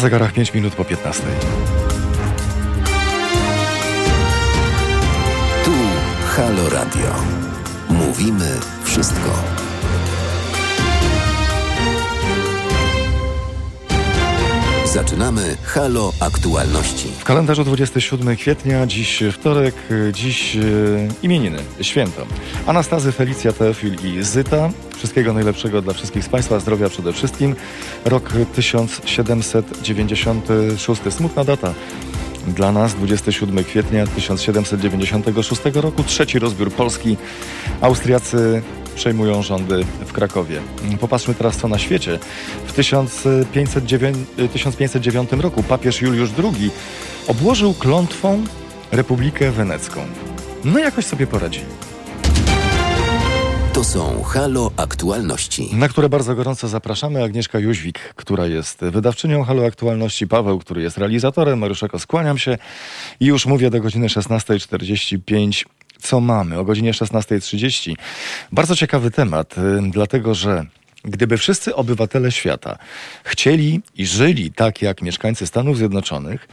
Zegarach 5 minut po 15. Tu Halo Radio. Mówimy wszystko. Zaczynamy Halo Aktualności. W kalendarzu 27 kwietnia, dziś wtorek, dziś e, imieniny, święto. Anastazy, Felicja, Teofil i Zyta. Wszystkiego najlepszego dla wszystkich z Państwa, zdrowia przede wszystkim. Rok 1796, smutna data. Dla nas 27 kwietnia 1796 roku, trzeci rozbiór Polski. Austriacy przejmują rządy w Krakowie. Popatrzmy teraz co na świecie. W 1509, 1509 roku papież Juliusz II obłożył klątwą Republikę Wenecką. No jakoś sobie poradzili. To są Halo Aktualności. Na które bardzo gorąco zapraszamy. Agnieszka Jóźwik, która jest wydawczynią Halo Aktualności, Paweł, który jest realizatorem, Mariuszeko, skłaniam się i już mówię do godziny 16.45 co mamy o godzinie 16.30. Bardzo ciekawy temat, dlatego że gdyby wszyscy obywatele świata chcieli i żyli tak jak mieszkańcy Stanów Zjednoczonych,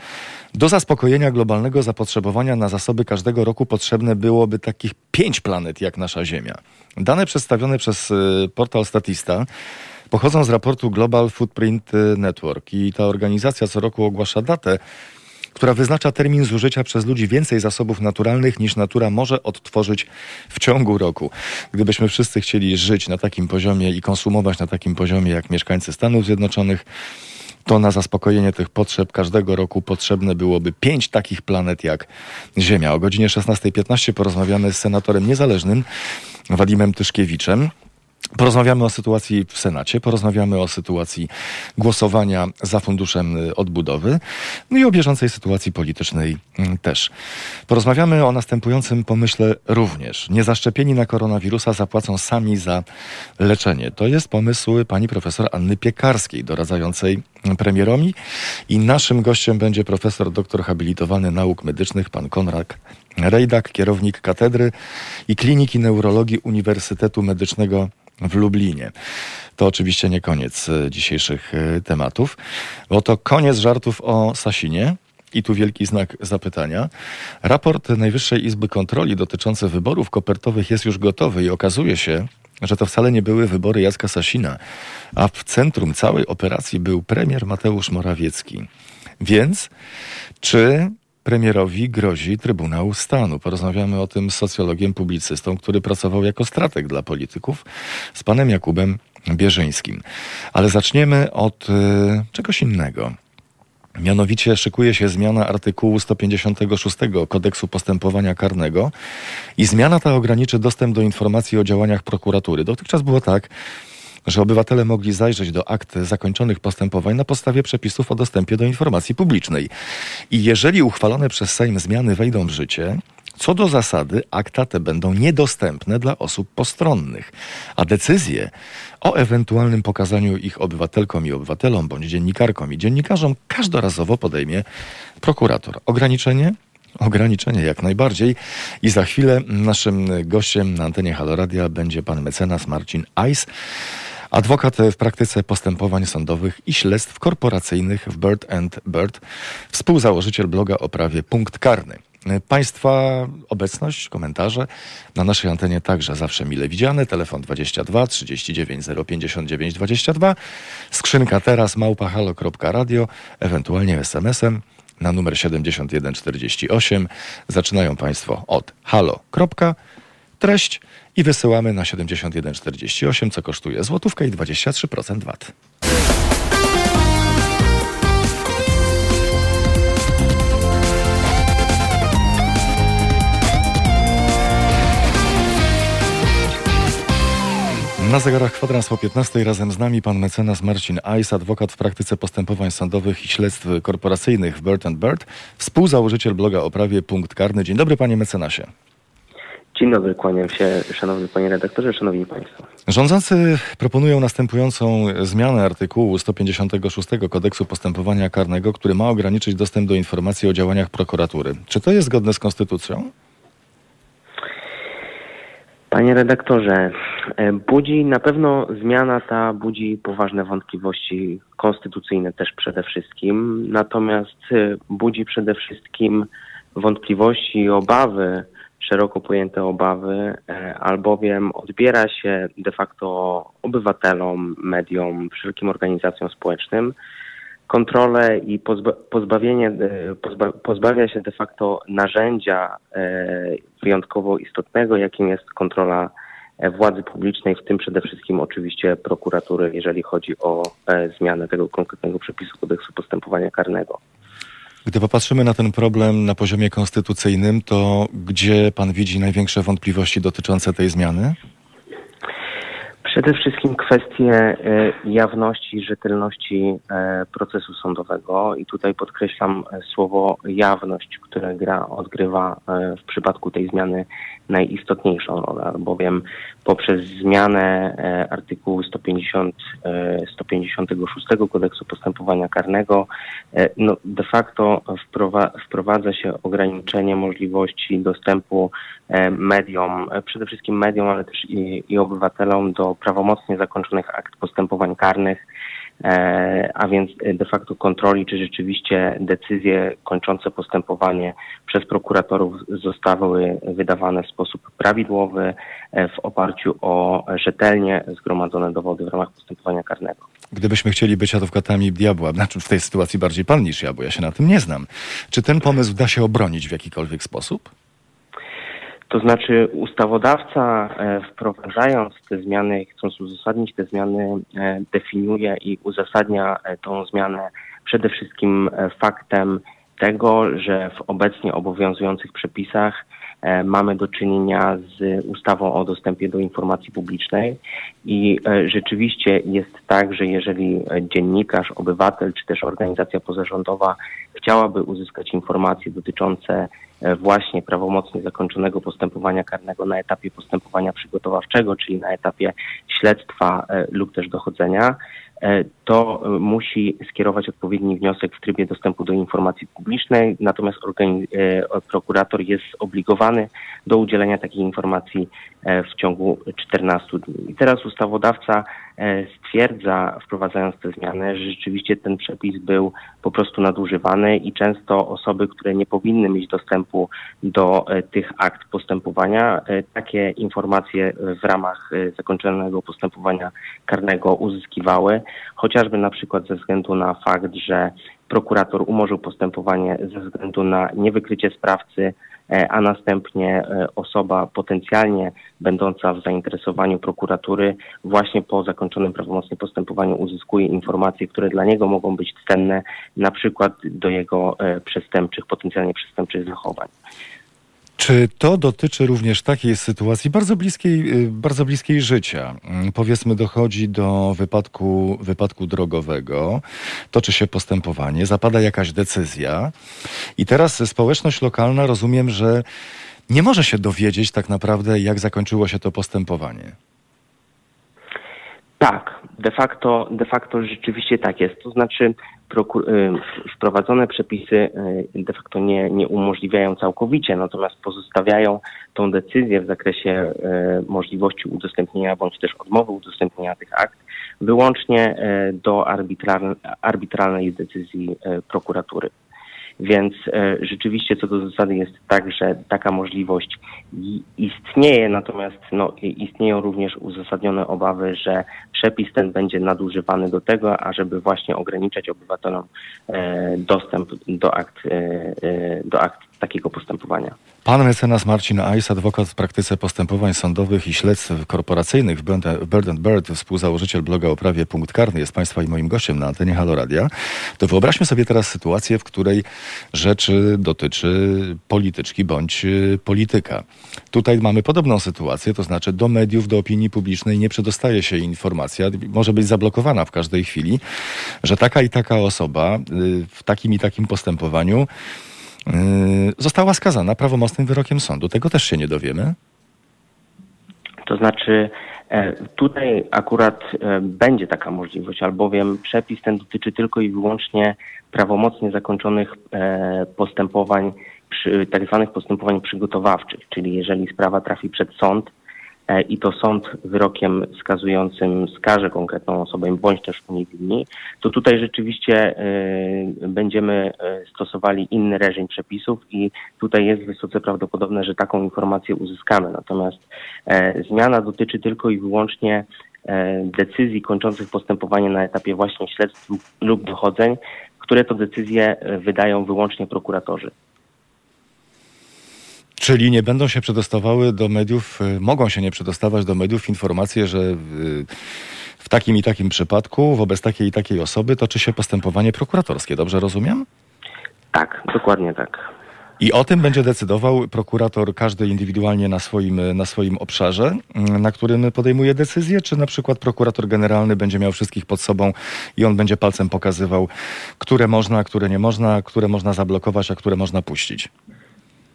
do zaspokojenia globalnego zapotrzebowania na zasoby każdego roku potrzebne byłoby takich pięć planet jak nasza Ziemia. Dane przedstawione przez y, portal Statista pochodzą z raportu Global Footprint Network i ta organizacja co roku ogłasza datę, która wyznacza termin zużycia przez ludzi więcej zasobów naturalnych niż natura może odtworzyć w ciągu roku. Gdybyśmy wszyscy chcieli żyć na takim poziomie i konsumować na takim poziomie jak mieszkańcy Stanów Zjednoczonych, to na zaspokojenie tych potrzeb każdego roku potrzebne byłoby pięć takich planet jak Ziemia. O godzinie 16.15 porozmawiamy z senatorem niezależnym Wadimem Tyszkiewiczem. Porozmawiamy o sytuacji w Senacie, porozmawiamy o sytuacji głosowania za funduszem y, odbudowy, no i o bieżącej sytuacji politycznej mm, też. Porozmawiamy o następującym pomyśle również. Niezaszczepieni na koronawirusa zapłacą sami za leczenie. To jest pomysł pani profesor Anny Piekarskiej, doradzającej premierowi i naszym gościem będzie profesor doktor habilitowany nauk medycznych, pan Konrad Rejdak, kierownik katedry i kliniki neurologii Uniwersytetu Medycznego w Lublinie. To oczywiście nie koniec e, dzisiejszych e, tematów, bo to koniec żartów o Sasinie. I tu wielki znak zapytania. Raport Najwyższej Izby Kontroli dotyczący wyborów kopertowych jest już gotowy i okazuje się, że to wcale nie były wybory Jacka Sasina, a w centrum całej operacji był premier Mateusz Morawiecki. Więc czy premierowi grozi Trybunał Stanu. Porozmawiamy o tym z socjologiem, publicystą, który pracował jako strateg dla polityków, z panem Jakubem Bierzyńskim. Ale zaczniemy od y, czegoś innego. Mianowicie szykuje się zmiana artykułu 156 kodeksu postępowania karnego i zmiana ta ograniczy dostęp do informacji o działaniach prokuratury. Dotychczas było tak, że obywatele mogli zajrzeć do akt zakończonych postępowań na podstawie przepisów o dostępie do informacji publicznej. I jeżeli uchwalone przez Sejm zmiany wejdą w życie, co do zasady, akta te będą niedostępne dla osób postronnych, a decyzje o ewentualnym pokazaniu ich obywatelkom i obywatelom, bądź dziennikarkom i dziennikarzom każdorazowo podejmie prokurator. Ograniczenie? Ograniczenie jak najbardziej. I za chwilę naszym gościem na antenie Haloradia będzie pan mecenas Marcin Ajs. Adwokat w praktyce postępowań sądowych i śledztw korporacyjnych w Bird Bird, współzałożyciel bloga o prawie Punkt Karny. Państwa obecność, komentarze na naszej antenie także zawsze mile widziane. Telefon 22 39 059 22. Skrzynka teraz małpahalo.radio, ewentualnie SMS-em na numer 7148. Zaczynają Państwo od halo. Treść i wysyłamy na 7148, co kosztuje złotówkę i 23% VAT. Na zegarach kwadrans po 15 razem z nami pan mecenas Marcin Ajs, adwokat w praktyce postępowań sądowych i śledztw korporacyjnych w Bird Bird, współzałożyciel bloga o prawie Punkt Karny. Dzień dobry panie mecenasie. Dzień dobry, kłaniam się, szanowny panie redaktorze, szanowni państwo. Rządzący proponują następującą zmianę artykułu 156 kodeksu postępowania karnego, który ma ograniczyć dostęp do informacji o działaniach prokuratury. Czy to jest zgodne z konstytucją? Panie redaktorze, e, budzi na pewno zmiana ta budzi poważne wątpliwości konstytucyjne też przede wszystkim, natomiast e, budzi przede wszystkim wątpliwości i obawy, szeroko pojęte obawy, e, albowiem odbiera się de facto obywatelom, mediom, wszelkim organizacjom społecznym kontrolę i pozba pozbawienie, e, pozba pozbawia się de facto narzędzia e, wyjątkowo istotnego, jakim jest kontrola władzy publicznej, w tym przede wszystkim oczywiście prokuratury, jeżeli chodzi o zmianę tego konkretnego przepisu kodeksu postępowania karnego. Gdy popatrzymy na ten problem na poziomie konstytucyjnym, to gdzie pan widzi największe wątpliwości dotyczące tej zmiany? Przede wszystkim kwestie e, jawności i rzetelności e, procesu sądowego. I tutaj podkreślam e, słowo jawność, które gra odgrywa w przypadku tej zmiany najistotniejszą rolę, albowiem poprzez zmianę artykułu 150, 156 kodeksu postępowania karnego no de facto wprowadza się ograniczenie możliwości dostępu mediom, przede wszystkim mediom, ale też i, i obywatelom do prawomocnie zakończonych akt postępowań karnych, e, a więc de facto kontroli, czy rzeczywiście decyzje kończące postępowanie przez prokuratorów zostały wydawane w sposób prawidłowy e, w oparciu o rzetelnie zgromadzone dowody w ramach postępowania karnego. Gdybyśmy chcieli być adwokatami diabła, znaczy w tej sytuacji bardziej pan niż ja, bo ja się na tym nie znam, czy ten pomysł da się obronić w jakikolwiek sposób? To znaczy ustawodawca e, wprowadzając te zmiany, chcąc uzasadnić te zmiany, e, definiuje i uzasadnia e, tą zmianę przede wszystkim faktem tego, że w obecnie obowiązujących przepisach mamy do czynienia z ustawą o dostępie do informacji publicznej i rzeczywiście jest tak, że jeżeli dziennikarz, obywatel czy też organizacja pozarządowa chciałaby uzyskać informacje dotyczące właśnie prawomocnie zakończonego postępowania karnego na etapie postępowania przygotowawczego, czyli na etapie śledztwa e, lub też dochodzenia, e, to musi skierować odpowiedni wniosek w trybie dostępu do informacji publicznej, natomiast prokurator jest zobligowany do udzielenia takiej informacji w ciągu 14 dni. I teraz ustawodawca stwierdza, wprowadzając te zmiany, że rzeczywiście ten przepis był po prostu nadużywany i często osoby, które nie powinny mieć dostępu do e, tych akt postępowania, e, takie informacje w ramach e, zakończonego postępowania karnego uzyskiwały, chociażby na przykład ze względu na fakt, że prokurator umorzył postępowanie ze względu na niewykrycie sprawcy, E, a następnie e, osoba potencjalnie będąca w zainteresowaniu prokuratury właśnie po zakończonym prawomocnie postępowaniu uzyskuje informacje, które dla niego mogą być cenne, na przykład do jego e, przestępczych, potencjalnie przestępczych zachowań. Czy to dotyczy również takiej sytuacji bardzo bliskiej, y, bardzo bliskiej życia? Mm, powiedzmy, dochodzi do wypadku, wypadku drogowego, toczy się postępowanie, zapada jakaś decyzja i teraz społeczność lokalna rozumiem, że nie może się dowiedzieć tak naprawdę, jak zakończyło się to postępowanie. Tak, de facto, de facto rzeczywiście tak jest. To znaczy wprowadzone przepisy y, de facto nie, nie umożliwiają całkowicie, natomiast pozostawiają tą decyzję w zakresie y, możliwości udostępnienia bądź też odmowy udostępnienia tych akt wyłącznie do arbitralnej decyzji prokuratury. Więc e, rzeczywiście co do zasady jest tak, że taka możliwość istnieje, natomiast no, istnieją również uzasadnione obawy, że przepis ten będzie nadużywany do tego, ażeby właśnie ograniczać obywatelom e, dostęp do akt, e, do akt takiego postępowania. Pan mecenas Marcin Ajs, adwokat w praktyce postępowań sądowych i śledztw korporacyjnych w Bird Bird, współzałożyciel bloga o prawie Punkt Karny, jest Państwa i moim gościem na antenie Halo Radia. To wyobraźmy sobie teraz sytuację, w której rzeczy dotyczy polityczki bądź y, polityka. Tutaj mamy podobną sytuację, to znaczy do mediów, do opinii publicznej nie przedostaje się informacja, może być zablokowana w każdej chwili, że taka i taka osoba y, w takim i takim postępowaniu została skazana prawomocnym wyrokiem sądu. Tego też się nie dowiemy? To znaczy, e, tutaj akurat e, będzie taka możliwość, albowiem przepis ten dotyczy tylko i wyłącznie prawomocnie zakończonych e, postępowań, tak zwanych postępowań przygotowawczych, czyli jeżeli sprawa trafi przed sąd, i to sąd wyrokiem skazującym skaże konkretną osobę bądź też uniewinni, to tutaj rzeczywiście e, będziemy e, stosowali inny reżim przepisów i tutaj jest wysoce prawdopodobne, że taką informację uzyskamy. Natomiast zmiana dotyczy tylko i wyłącznie decyzji kończących postępowanie na etapie właśnie śledztw lub dochodzeń, które to decyzje wydają wyłącznie prokuratorzy. Czyli nie będą się przedostawały do mediów, y, mogą się nie przedostawać do mediów informacje, że w takim i takim przypadku wobec takiej i takiej osoby toczy się postępowanie prokuratorskie. Dobrze rozumiem? Tak, dokładnie tak. I o tym będzie decydował prokurator każdy indywidualnie na swoim, na swoim obszarze, mm, na którym podejmuje decyzję, czy na przykład prokurator generalny będzie miał wszystkich pod sobą i on będzie palcem pokazywał, które można, które nie można, które można zablokować, a które można puścić.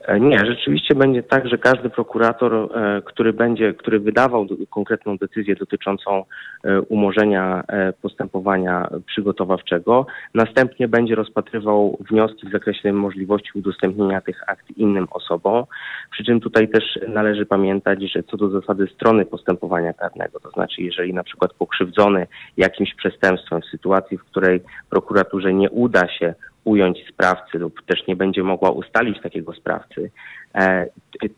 E, nie, rzeczywiście będzie tak, że każdy prokurator, e, który będzie, który wydawał konkretną decyzję dotyczącą e, umorzenia postępowania przygotowawczego, następnie będzie rozpatrywał wnioski w zakresie możliwości udostępnienia tych akt innym osobom. Przy czym tutaj też należy pamiętać, że co do zasady strony postępowania karnego, to znaczy jeżeli na przykład pokrzywdzony jakimś przestępstwem w sytuacji, w której prokuraturze nie uda się ująć sprawcy lub też nie będzie mogła ustalić takiego sprawcy, e,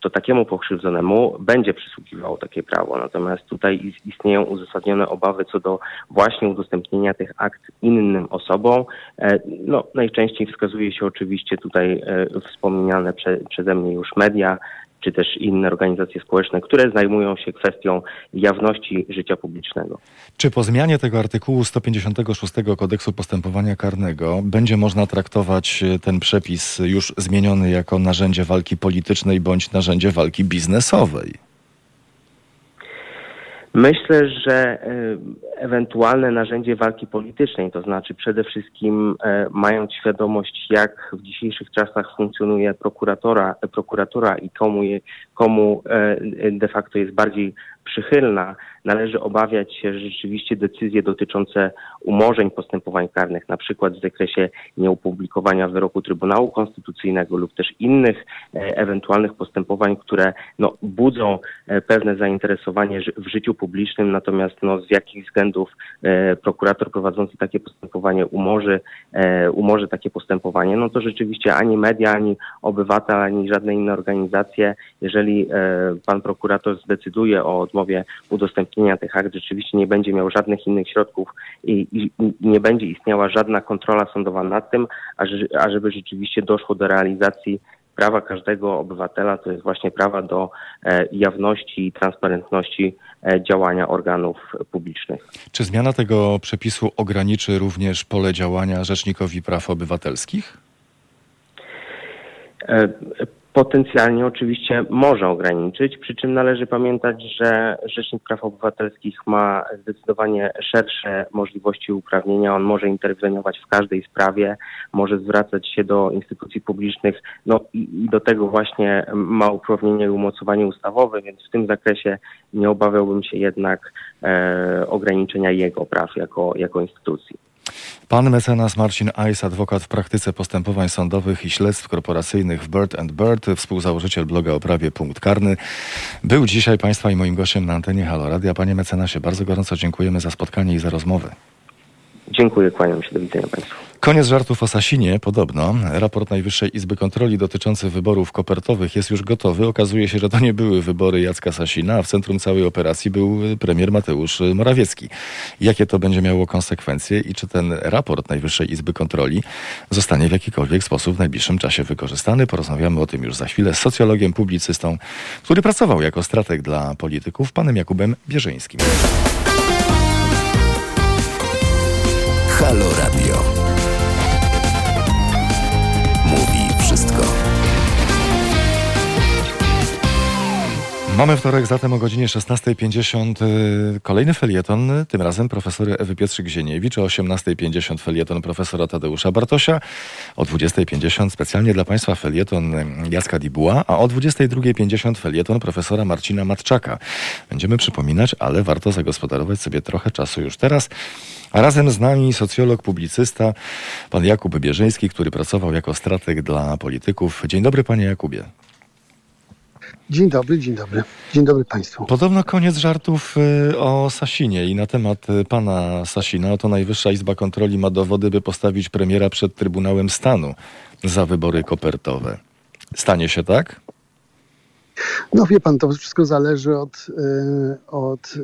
to takiemu pokrzywdzonemu będzie przysługiwało takie prawo. Natomiast tutaj istnieją uzasadnione obawy co do właśnie udostępnienia tych akt innym osobom. E, no, najczęściej wskazuje się oczywiście tutaj e, wspomniane prze, przeze mnie już media, czy też inne organizacje społeczne, które zajmują się kwestią jawności życia publicznego. Czy po zmianie tego artykułu 156 kodeksu postępowania karnego będzie można traktować e, ten przepis już zmieniony jako narzędzie walki politycznej bądź narzędzie walki biznesowej? Myślę, że e, ewentualne narzędzie walki politycznej, to znaczy przede wszystkim e, mając świadomość, jak w dzisiejszych czasach funkcjonuje prokuratora, prokuratura i komu, je, komu de facto jest bardziej przychylna, należy obawiać się, że rzeczywiście decyzje dotyczące umorzeń postępowań karnych, na przykład w zakresie nieopublikowania wyroku Trybunału Konstytucyjnego lub też innych e, ewentualnych postępowań, które no, budzą e, pewne zainteresowanie w życiu publicznym, natomiast no, z jakich względów e, prokurator prowadzący takie postępowanie umorzy, umorzy takie postępowanie, no to rzeczywiście ani media, ani obywatel, ani żadne inne organizacje, jeżeli pan prokurator zdecyduje o odmowie udostępnienia tych akt, rzeczywiście nie będzie miał żadnych innych środków i, i nie będzie istniała żadna kontrola sądowa nad tym, ażeby rzeczywiście doszło do realizacji prawa każdego obywatela, to jest właśnie prawa do e, jawności i transparentności e, działania organów publicznych. Czy zmiana tego przepisu ograniczy również pole działania Rzecznikowi Praw Obywatelskich? Potencjalnie oczywiście może ograniczyć, przy czym należy pamiętać, że Rzecznik Praw Obywatelskich ma zdecydowanie szersze możliwości uprawnienia. On może interweniować w każdej sprawie, może zwracać się do instytucji publicznych, no i, i do tego właśnie ma uprawnienie i umocowanie ustawowe, więc w tym zakresie nie obawiałbym się jednak e, ograniczenia jego praw jako, jako instytucji. Pan mecenas Marcin Ajs, adwokat w praktyce postępowań sądowych i śledztw korporacyjnych w Bird and Bird, współzałożyciel bloga o prawie Punkt Karny, był dzisiaj Państwa i moim gościem na antenie Halo Radia. Panie mecenasie, bardzo gorąco dziękujemy za spotkanie i za rozmowę. Dziękuję, kłaniam się. Do widzenia Państwu. Koniec żartów o Sasinie. Podobno raport Najwyższej Izby Kontroli dotyczący wyborów kopertowych jest już gotowy. Okazuje się, że to nie były wybory Jacka Sasina, a w centrum całej operacji był premier Mateusz Morawiecki. Jakie to będzie miało konsekwencje i czy ten raport Najwyższej Izby Kontroli zostanie w jakikolwiek sposób w najbliższym czasie wykorzystany? Porozmawiamy o tym już za chwilę z socjologiem, publicystą, który pracował jako strateg dla polityków, panem Jakubem Bierzyńskim. Halo Radio. Mamy wtorek, zatem o godzinie 16.50 y, kolejny felieton, tym razem profesory Ewy Pietrzyk-Zieniewicz, o 18.50 felieton profesora Tadeusza Bartosia, o 20.50 specjalnie dla Państwa felieton Jacka Dibuła, a o 22.50 felieton profesora Marcina Matczaka. Będziemy przypominać, ale warto zagospodarować sobie trochę czasu już teraz. A razem z nami socjolog, publicysta, pan Jakub Bierzyński, który pracował jako strateg dla polityków. Dzień dobry, panie Jakubie. Dzień dobry, dzień dobry. Dzień dobry Państwu. Podobno koniec żartów y, o Sasinie i na temat y, pana Sasina. Oto Najwyższa Izba Kontroli ma dowody, by postawić premiera przed Trybunałem Stanu za wybory kopertowe. Stanie się tak? No wie pan, to wszystko zależy od, y, od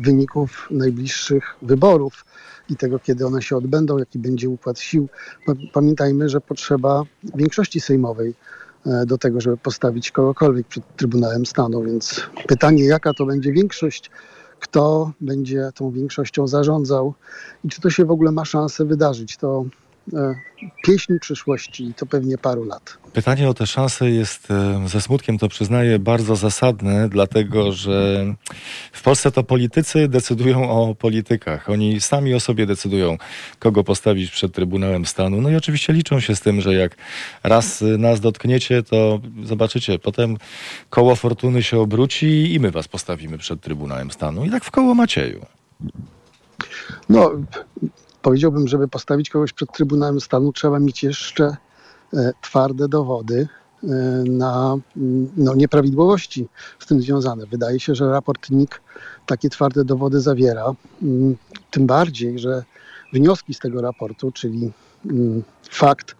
wyników najbliższych wyborów i tego, kiedy one się odbędą, jaki będzie układ sił. Pa- Pamiętajmy, że potrzeba większości sejmowej do tego, żeby postawić kogokolwiek przed Trybunałem Stanu, więc pytanie, jaka to będzie większość, kto będzie tą większością zarządzał i czy to się w ogóle ma szansę wydarzyć, to e, pieśń przyszłości i to pewnie paru lat. Pytanie o te szanse jest, e, ze smutkiem to przyznaję, bardzo zasadne, dlatego że w Polsce to politycy decydują o politykach. Oni sami o sobie decydują, kogo postawić przed Trybunałem Stanu. No i oczywiście liczą się z tym, że jak raz e, nas dotkniecie, to zobaczycie, potem koło fortuny się obróci i my was postawimy przed Trybunałem Stanu. I tak w koło Macieju. No, powiedziałbym, żeby postawić kogoś przed Trybunałem Stanu, trzeba mieć jeszcze e, twarde dowody e, na mm, no, nieprawidłowości z tym związane. Wydaje się, że raport NIK takie twarde dowody zawiera. Mm, Tym bardziej, że wnioski z tego raportu, czyli mm, fakt,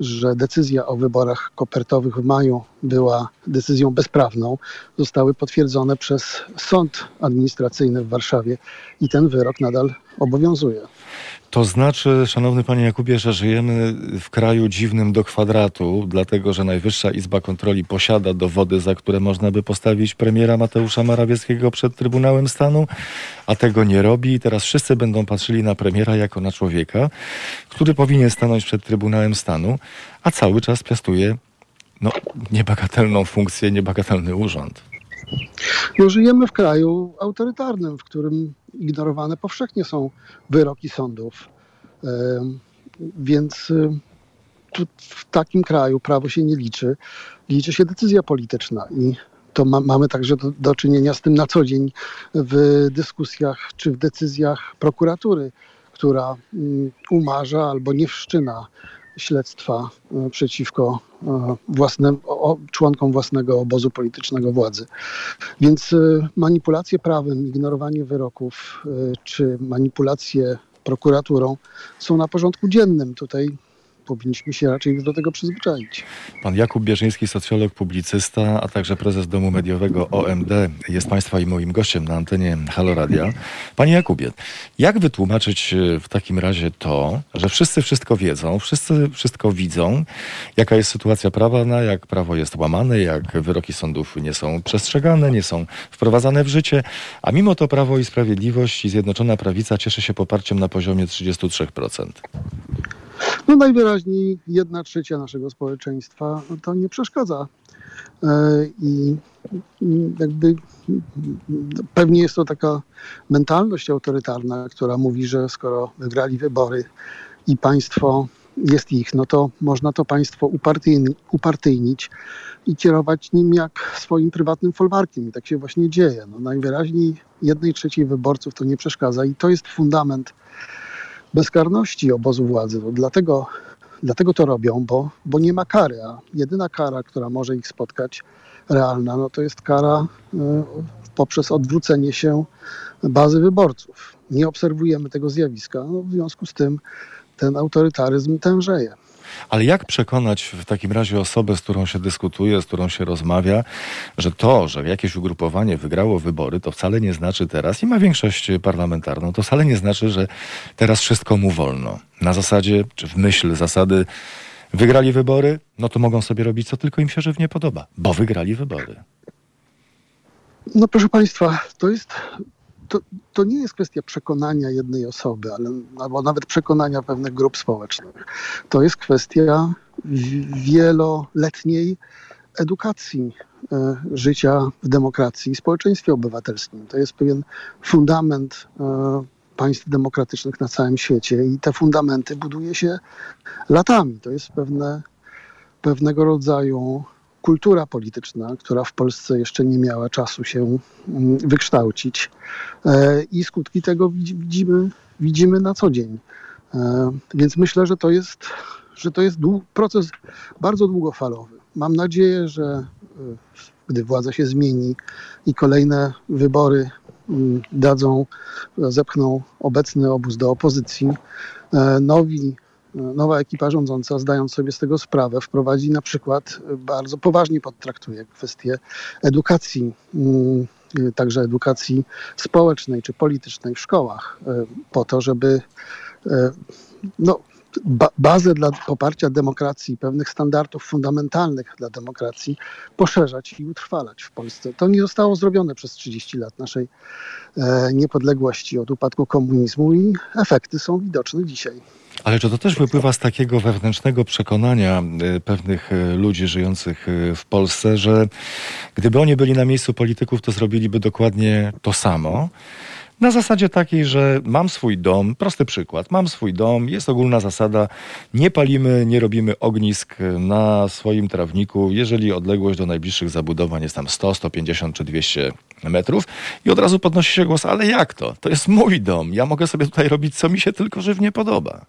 że decyzja o wyborach kopertowych w maju była decyzją bezprawną, zostały potwierdzone przez Sąd Administracyjny w Warszawie i ten wyrok nadal obowiązuje. To znaczy, szanowny panie Jakubie, że żyjemy w kraju dziwnym do kwadratu, dlatego że Najwyższa Izba Kontroli posiada dowody, za które można by postawić premiera Mateusza Morawieckiego przed Trybunałem Stanu, a tego nie robi. I teraz wszyscy będą patrzyli na premiera jako na człowieka, który powinien stanąć przed Trybunałem Stanu, a cały czas piastuje no, niebagatelną funkcję, niebagatelny urząd. No, żyjemy w kraju autorytarnym, w którym ignorowane powszechnie są wyroki sądów. Więc w takim kraju prawo się nie liczy. Liczy się decyzja polityczna i to ma, mamy także do, do czynienia z tym na co dzień w dyskusjach czy w decyzjach prokuratury, która mm, umarza albo nie wszczyna śledztwa e, przeciwko e, własnym, członkom własnego obozu politycznego władzy. Więc e, manipulacje prawem, ignorowanie wyroków czy manipulacje prokuraturą są na porządku dziennym. Tutaj powinniśmy się raczej już do tego przyzwyczaić. Pan Jakub Bierzyński, socjolog, publicysta, a także prezes Domu Mediowego OMD jest Państwa i moim gościem na antenie Halo Radia. Panie Jakubie, jak wytłumaczyć e, w takim razie to, że wszyscy wszystko wiedzą, wszyscy wszystko widzą, jaka jest sytuacja prawna, jak prawo jest łamane, jak wyroki sądów nie są przestrzegane, nie są wprowadzane w życie, a mimo to Prawo i Sprawiedliwość i Zjednoczona Prawica cieszy się poparciem na poziomie 33%. No najwyraźniej jedna trzecia naszego społeczeństwa to nie przeszkadza. E, I jakby pewnie jest to taka mentalność autorytarna, która mówi, że skoro wygrali wybory i państwo jest ich, no to można to państwo upartyjni- upartyjnić i kierować nim jak swoim prywatnym folwarkiem. I tak się właśnie dzieje. No najwyraźniej jednej trzeciej wyborców to nie przeszkadza i to jest fundament bezkarności obozu władzy. No, dlatego, dlatego to robią, bo, bo nie ma kary, a jedyna kara, która może ich spotkać, realna, no to jest kara y, poprzez odwrócenie się bazy wyborców. Nie obserwujemy tego zjawiska, no, w związku z tym ten autorytaryzm tężeje. Ale jak przekonać w takim razie osobę, z którą się dyskutuje, z którą się rozmawia, że to, że jakieś ugrupowanie wygrało wybory, to wcale nie znaczy teraz i ma większość parlamentarną, to wcale nie znaczy, że teraz wszystko mu wolno. Na zasadzie, czy w myśl zasady, wygrali wybory, no to mogą sobie robić, co tylko im się żywnie podoba, bo wygrali wybory. No proszę Państwa, to jest. To, to nie jest kwestia przekonania jednej osoby, ale, albo nawet przekonania pewnych grup społecznych. To jest kwestia wieloletniej edukacji e, życia w demokracji i społeczeństwie obywatelskim. To jest pewien fundament e, państw demokratycznych na całym świecie i te fundamenty buduje się latami. To jest pewne, pewnego rodzaju kultura polityczna, która w Polsce jeszcze nie miała czasu się mm, wykształcić. E, I skutki tego widzi- widzimy, widzimy na co dzień. E, Więc myślę, że to jest, że to jest proces bardzo długofalowy. Mam nadzieję, że e, gdy władza się zmieni i kolejne wybory mm, dadzą, zepchną obecny obóz do opozycji, nowi nowa ekipa rządząca, zdając sobie z tego sprawę, wprowadzi na przykład, bardzo poważnie podtraktuje kwestię edukacji, mm, także edukacji społecznej czy politycznej w szkołach, e, po to, żeby e, no, ba bazę dla poparcia demokracji, pewnych standardów fundamentalnych dla demokracji poszerzać i utrwalać w Polsce. To nie zostało zrobione przez 30 lat naszej e, niepodległości od upadku komunizmu i efekty są widoczne dzisiaj. Ale czy to też wypływa z takiego wewnętrznego przekonania y, pewnych y, ludzi żyjących y, w Polsce, że gdyby oni byli na miejscu polityków, to zrobiliby dokładnie to samo? Na zasadzie takiej, że mam swój dom, prosty przykład, mam swój dom, jest ogólna zasada, nie palimy, nie robimy ognisk na swoim trawniku, jeżeli odległość do najbliższych zabudowań jest tam 100, 150 czy 200 metrów i od razu podnosi się głos, ale jak to? To jest mój dom, ja mogę sobie tutaj robić, co mi się tylko żywnie podoba.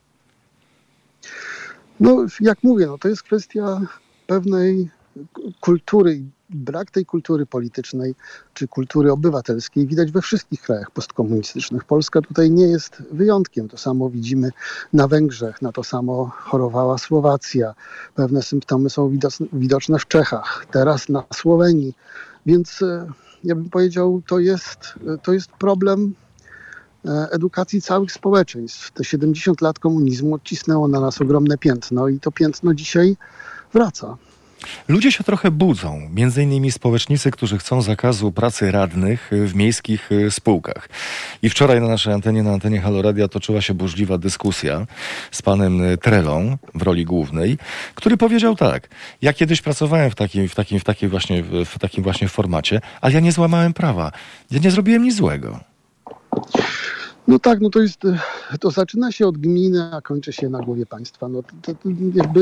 No, jak mówię, no, to jest kwestia pewnej kultury. Brak tej kultury politycznej czy kultury obywatelskiej widać we wszystkich krajach postkomunistycznych. Polska tutaj nie jest wyjątkiem. To samo widzimy na Węgrzech, na to samo chorowała Słowacja. Pewne symptomy są widoczne w Czechach, teraz na Słowenii. Więc e, ja bym powiedział, to jest, to jest problem E, edukacji całych społeczeństw. Te 70 lat komunizmu odcisnęło na nas ogromne piętno i to piętno dzisiaj wraca. Ludzie się trochę budzą, między innymi społecznicy, którzy chcą zakazu pracy radnych w miejskich e, spółkach. I wczoraj na naszej antenie, na antenie Haloradia toczyła się burzliwa dyskusja z panem Trelą w roli głównej, który powiedział tak, ja kiedyś pracowałem w takim, w takim, w takim, właśnie, w takim właśnie formacie, ale ja nie złamałem prawa. Ja nie zrobiłem nic złego. No tak, no to jest, to zaczyna się od gminy, a kończy się na głowie państwa. No to, to jakby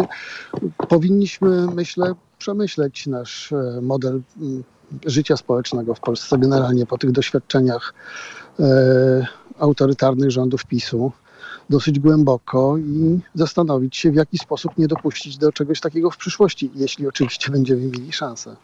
powinniśmy, myślę, przemyśleć nasz e, model mm, życia społecznego w Polsce generalnie po tych doświadczeniach e, autorytarnych rządów PiSu dosyć głęboko i zastanowić się, w jaki sposób nie dopuścić do czegoś takiego w przyszłości, jeśli oczywiście będziemy mieli szansę.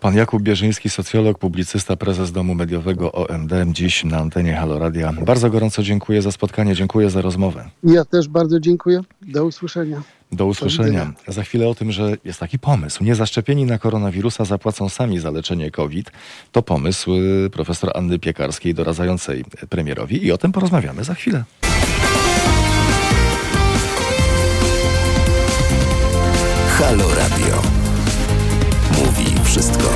Pan Jakub Bierzyński, socjolog, publicysta, prezes Domu Mediowego OMD, dziś na antenie Haloradia. Bardzo gorąco dziękuję za spotkanie, dziękuję za rozmowę. Ja też bardzo dziękuję. Do usłyszenia. Do usłyszenia. Za chwilę o tym, że jest taki pomysł. Niezaszczepieni na koronawirusa zapłacą sami za leczenie COVID. To pomysł y, profesor Anny Piekarskiej doradzającej premierowi i o tym porozmawiamy za chwilę. Halo Radio. Mówi wszystko.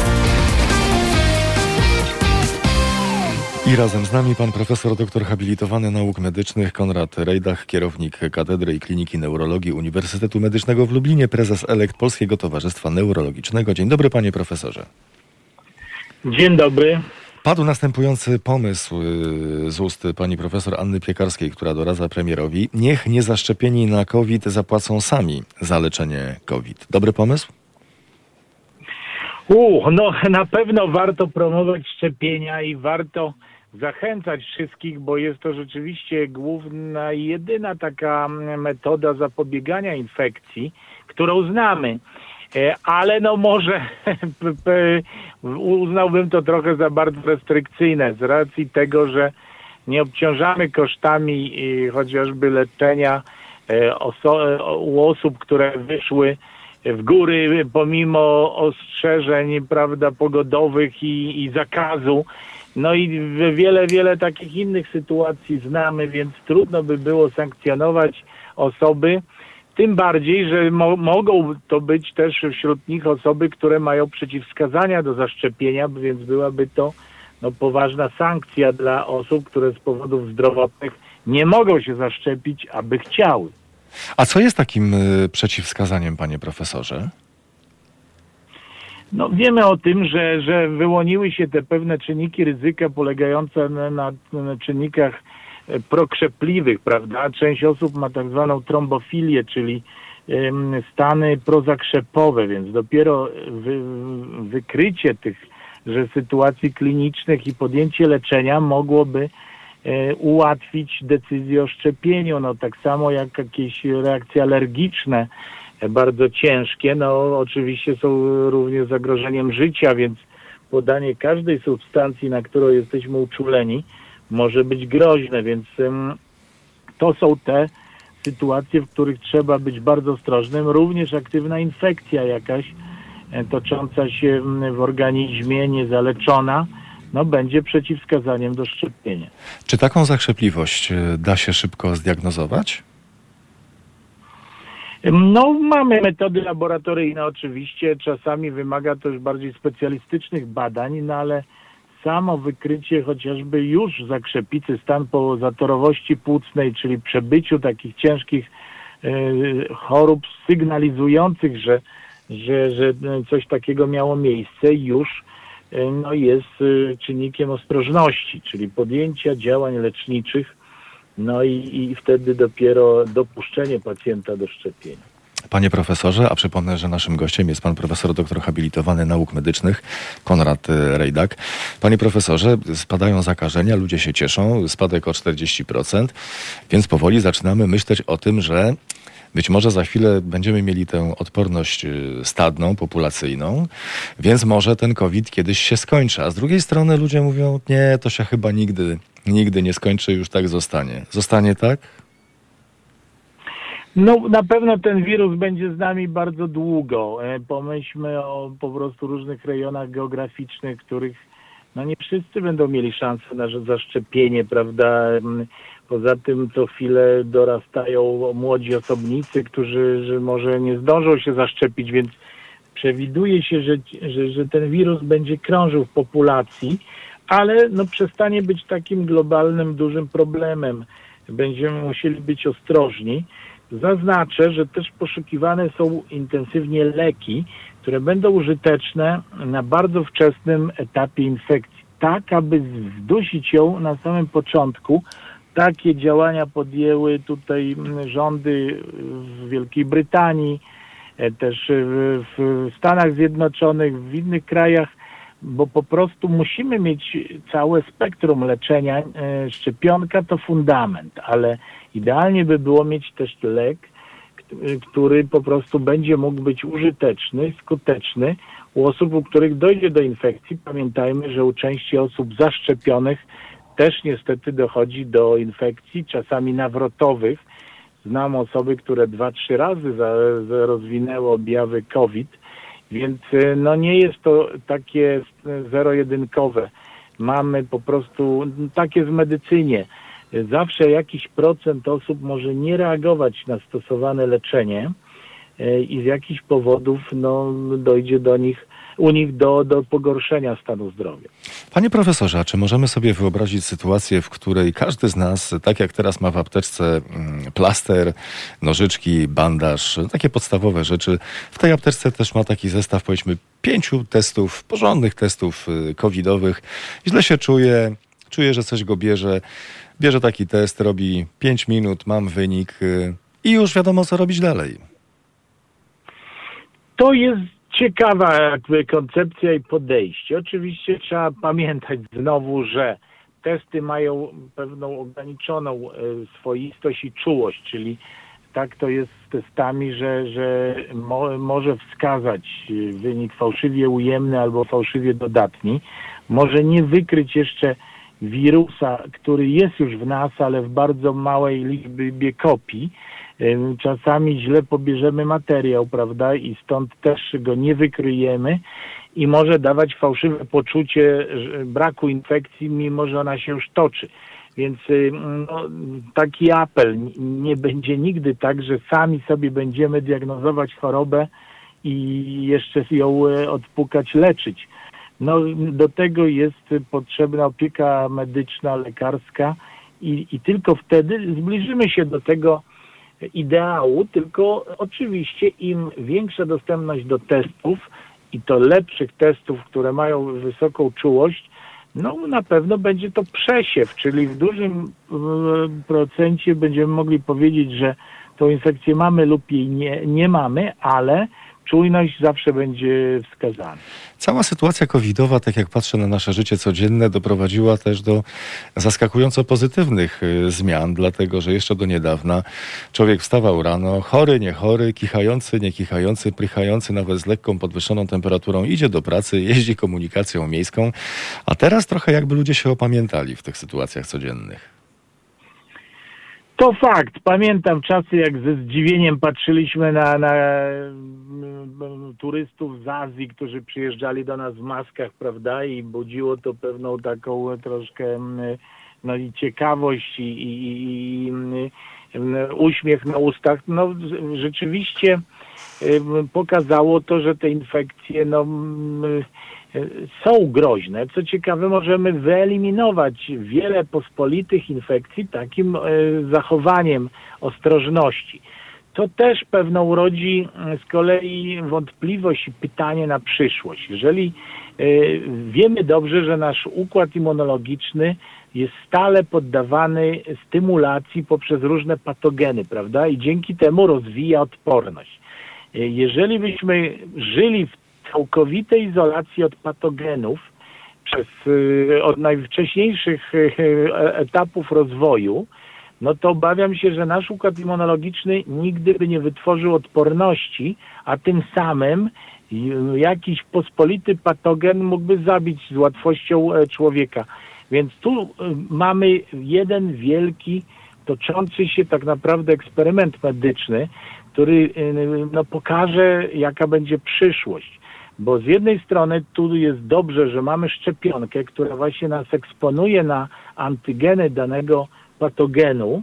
I razem z nami pan profesor doktor habilitowany nauk medycznych Konrad Rejdach, kierownik Katedry i Kliniki Neurologii Uniwersytetu Medycznego w Lublinie, prezes elekt Polskiego Towarzystwa Neurologicznego. Dzień dobry panie profesorze. Dzień dobry. Padł następujący pomysł y, z ust pani profesor Anny Piekarskiej, która doradza premierowi. Niech niezaszczepieni na COVID zapłacą sami za leczenie COVID. Dobry pomysł? U, no na pewno warto promować szczepienia i warto zachęcać wszystkich, bo jest to rzeczywiście główna i jedyna taka metoda zapobiegania infekcji, którą znamy. E, ale no może uznałbym to trochę za bardzo restrykcyjne z racji tego, że nie obciążamy kosztami chociażby leczenia e, u osób, które wyszły w góry pomimo ostrzeżeń prawda, pogodowych i, i zakazu. No i wiele, wiele takich innych sytuacji znamy, więc trudno by było sankcjonować osoby, tym bardziej, że mo mogą to być też wśród nich osoby, które mają przeciwwskazania do zaszczepienia, więc byłaby to no, poważna sankcja dla osób, które z powodów zdrowotnych nie mogą się zaszczepić, aby chciały. A co jest takim y, przeciwwskazaniem, panie profesorze? No, wiemy o tym, że, że wyłoniły się te pewne czynniki ryzyka polegające na, na czynnikach prokrzepliwych, prawda? Część osób ma tak zwaną trombofilię, czyli stany prozakrzepowe, więc dopiero wy, wykrycie tych że sytuacji klinicznych i podjęcie leczenia mogłoby e, ułatwić decyzję o szczepieniu. No tak samo jak jakieś reakcje alergiczne e, bardzo ciężkie, no oczywiście są również zagrożeniem życia, więc podanie każdej substancji, na którą jesteśmy uczuleni, może być groźne, więc to są te sytuacje, w których trzeba być bardzo ostrożnym. Również aktywna infekcja jakaś e, tocząca się w organizmie, niezaleczona, no będzie przeciwwskazaniem do szczepienia. Czy taką zachrzepliwość e, da się szybko zdiagnozować? No, mamy metody laboratoryjne oczywiście, czasami wymaga to już bardziej specjalistycznych badań, no ale samo wykrycie chociażby już zakrzepicy, stan po zatorowości płucnej, czyli przebyciu takich ciężkich y, chorób sygnalizujących, że, że, że coś takiego miało miejsce, już y, no, jest y, czynnikiem ostrożności, czyli podjęcia działań leczniczych no i, i wtedy dopiero dopuszczenie pacjenta do szczepienia. Panie profesorze, a przypomnę, że naszym gościem jest pan profesor doktor habilitowany nauk medycznych, Konrad e, Rejdak. Panie profesorze, spadają zakażenia, ludzie się cieszą, spadek o 40%, więc powoli zaczynamy myśleć o tym, że być może za chwilę będziemy mieli tę odporność y, stadną, populacyjną, więc może ten COVID kiedyś się skończy. A z drugiej strony ludzie mówią, nie, to się chyba nigdy, nigdy nie skończy, już tak zostanie. Zostanie tak? No na pewno ten wirus będzie z nami bardzo długo. E, Pomyślmy o po prostu różnych rejonach geograficznych, których no nie wszyscy będą mieli szansę na zaszczepienie, prawda? Mm, Poza tym co chwilę dorastają młodzi osobnicy, którzy że może nie zdążą się zaszczepić, więc przewiduje się, że, że, że ten wirus będzie krążył w populacji, ale no przestanie być takim globalnym, dużym problemem. Będziemy musieli być ostrożni. Zaznaczę, że też poszukiwane są intensywnie leki, które będą użyteczne na bardzo wczesnym etapie infekcji, tak aby zdusić ją na samym początku. Takie działania podjęły tutaj rządy w Wielkiej Brytanii, e, też w, w Stanach Zjednoczonych, w innych krajach, bo po prostu musimy mieć całe spektrum leczenia. E, Szczepionka to fundament, ale idealnie by było mieć też lek, k- który po prostu będzie mógł być użyteczny, skuteczny u osób, u których dojdzie do infekcji. Pamiętajmy, że u części osób zaszczepionych też niestety dochodzi do infekcji, czasami nawrotowych. Znam osoby, które dwa, trzy razy rozwinęły objawy COVID, więc y, no nie jest to takie zero-jedynkowe. Mamy po prostu tak jest w medycynie. Zawsze jakiś procent osób może nie reagować na stosowane leczenie y, i z jakichś powodów no, dojdzie do nich, u nich do, do pogorszenia stanu zdrowia. Panie profesorze, a czy możemy sobie wyobrazić sytuację, w której każdy z nas, tak jak teraz ma w apteczce mm, plaster, nożyczki, bandaż, takie podstawowe rzeczy, w tej apteczce też ma taki zestaw, powiedzmy, pięciu testów, porządnych testów y, covidowych. Źle się czuje, czuje, że coś go bierze, bierze taki test, robi 5 minut, mam wynik y, i już wiadomo, co robić dalej. To jest ciekawa jakby koncepcja i podejście. Oczywiście trzeba pamiętać znowu, że testy mają pewną ograniczoną e, swoistość i czułość, czyli tak to jest z testami, że, że mo, może wskazać e, wynik fałszywie ujemny albo fałszywie dodatni. Może nie wykryć jeszcze wirusa, który jest już w nas, ale w bardzo małej liczbie kopii. Ym, Czasami źle pobierzemy materiał, prawda, i stąd też go nie wykryjemy i może dawać fałszywe poczucie braku infekcji, mimo że ona się już toczy. Więc y, no, taki apel, nie będzie nigdy tak, że sami sobie będziemy diagnozować chorobę i jeszcze ją e, odpukać, leczyć. No, do tego jest potrzebna opieka medyczna, lekarska i, i tylko wtedy zbliżymy się do tego ideału, tylko oczywiście im większa dostępność do testów i to lepszych testów, które mają wysoką czułość, no na pewno będzie to przesiew, czyli w dużym e, procencie będziemy mogli powiedzieć, że tą infekcję mamy lub jej nie, nie mamy, ale czujność zawsze będzie wskazana. Cała sytuacja covidowa, tak jak patrzę na nasze życie codzienne, doprowadziła też do zaskakująco pozytywnych y, zmian, dlatego że jeszcze do niedawna człowiek wstawał rano, chory, nie chory, kichający, nie kichający, prychający, nawet z lekką podwyższoną temperaturą, idzie do pracy, jeździ komunikacją miejską, a teraz trochę jakby ludzie się opamiętali w tych sytuacjach codziennych. To fakt. Pamiętam czasy, jak ze zdziwieniem patrzyliśmy na, na mm, turystów z Azji, którzy przyjeżdżali do nas w maskach, prawda? I budziło to pewną taką troszkę mm, no, i ciekawość i, i, i mm, uśmiech na ustach. No rzeczywiście pokazało to, że te infekcje no, mm, są groźne. Co ciekawe, możemy wyeliminować wiele pospolitych infekcji takim e, zachowaniem ostrożności. To też pewną rodzi e, z kolei wątpliwość i pytanie na przyszłość. Jeżeli e, wiemy dobrze, że nasz układ immunologiczny jest stale poddawany stymulacji poprzez różne patogeny, prawda? I dzięki temu rozwija odporność. Jeżeli byśmy żyli w całkowitej izolacji od patogenów przez, y, od najwcześniejszych y, e, etapów rozwoju, no to obawiam się, że nasz układ immunologiczny nigdy by nie wytworzył odporności, a tym samym y, jakiś pospolity patogen mógłby zabić z łatwością e, człowieka. Więc tu mamy jeden wielki, toczący się tak naprawdę eksperyment medyczny, który no, pokaże, jaka będzie przyszłość. Bo z jednej strony tu jest dobrze, że mamy szczepionkę, która właśnie nas eksponuje na antygeny danego patogenu,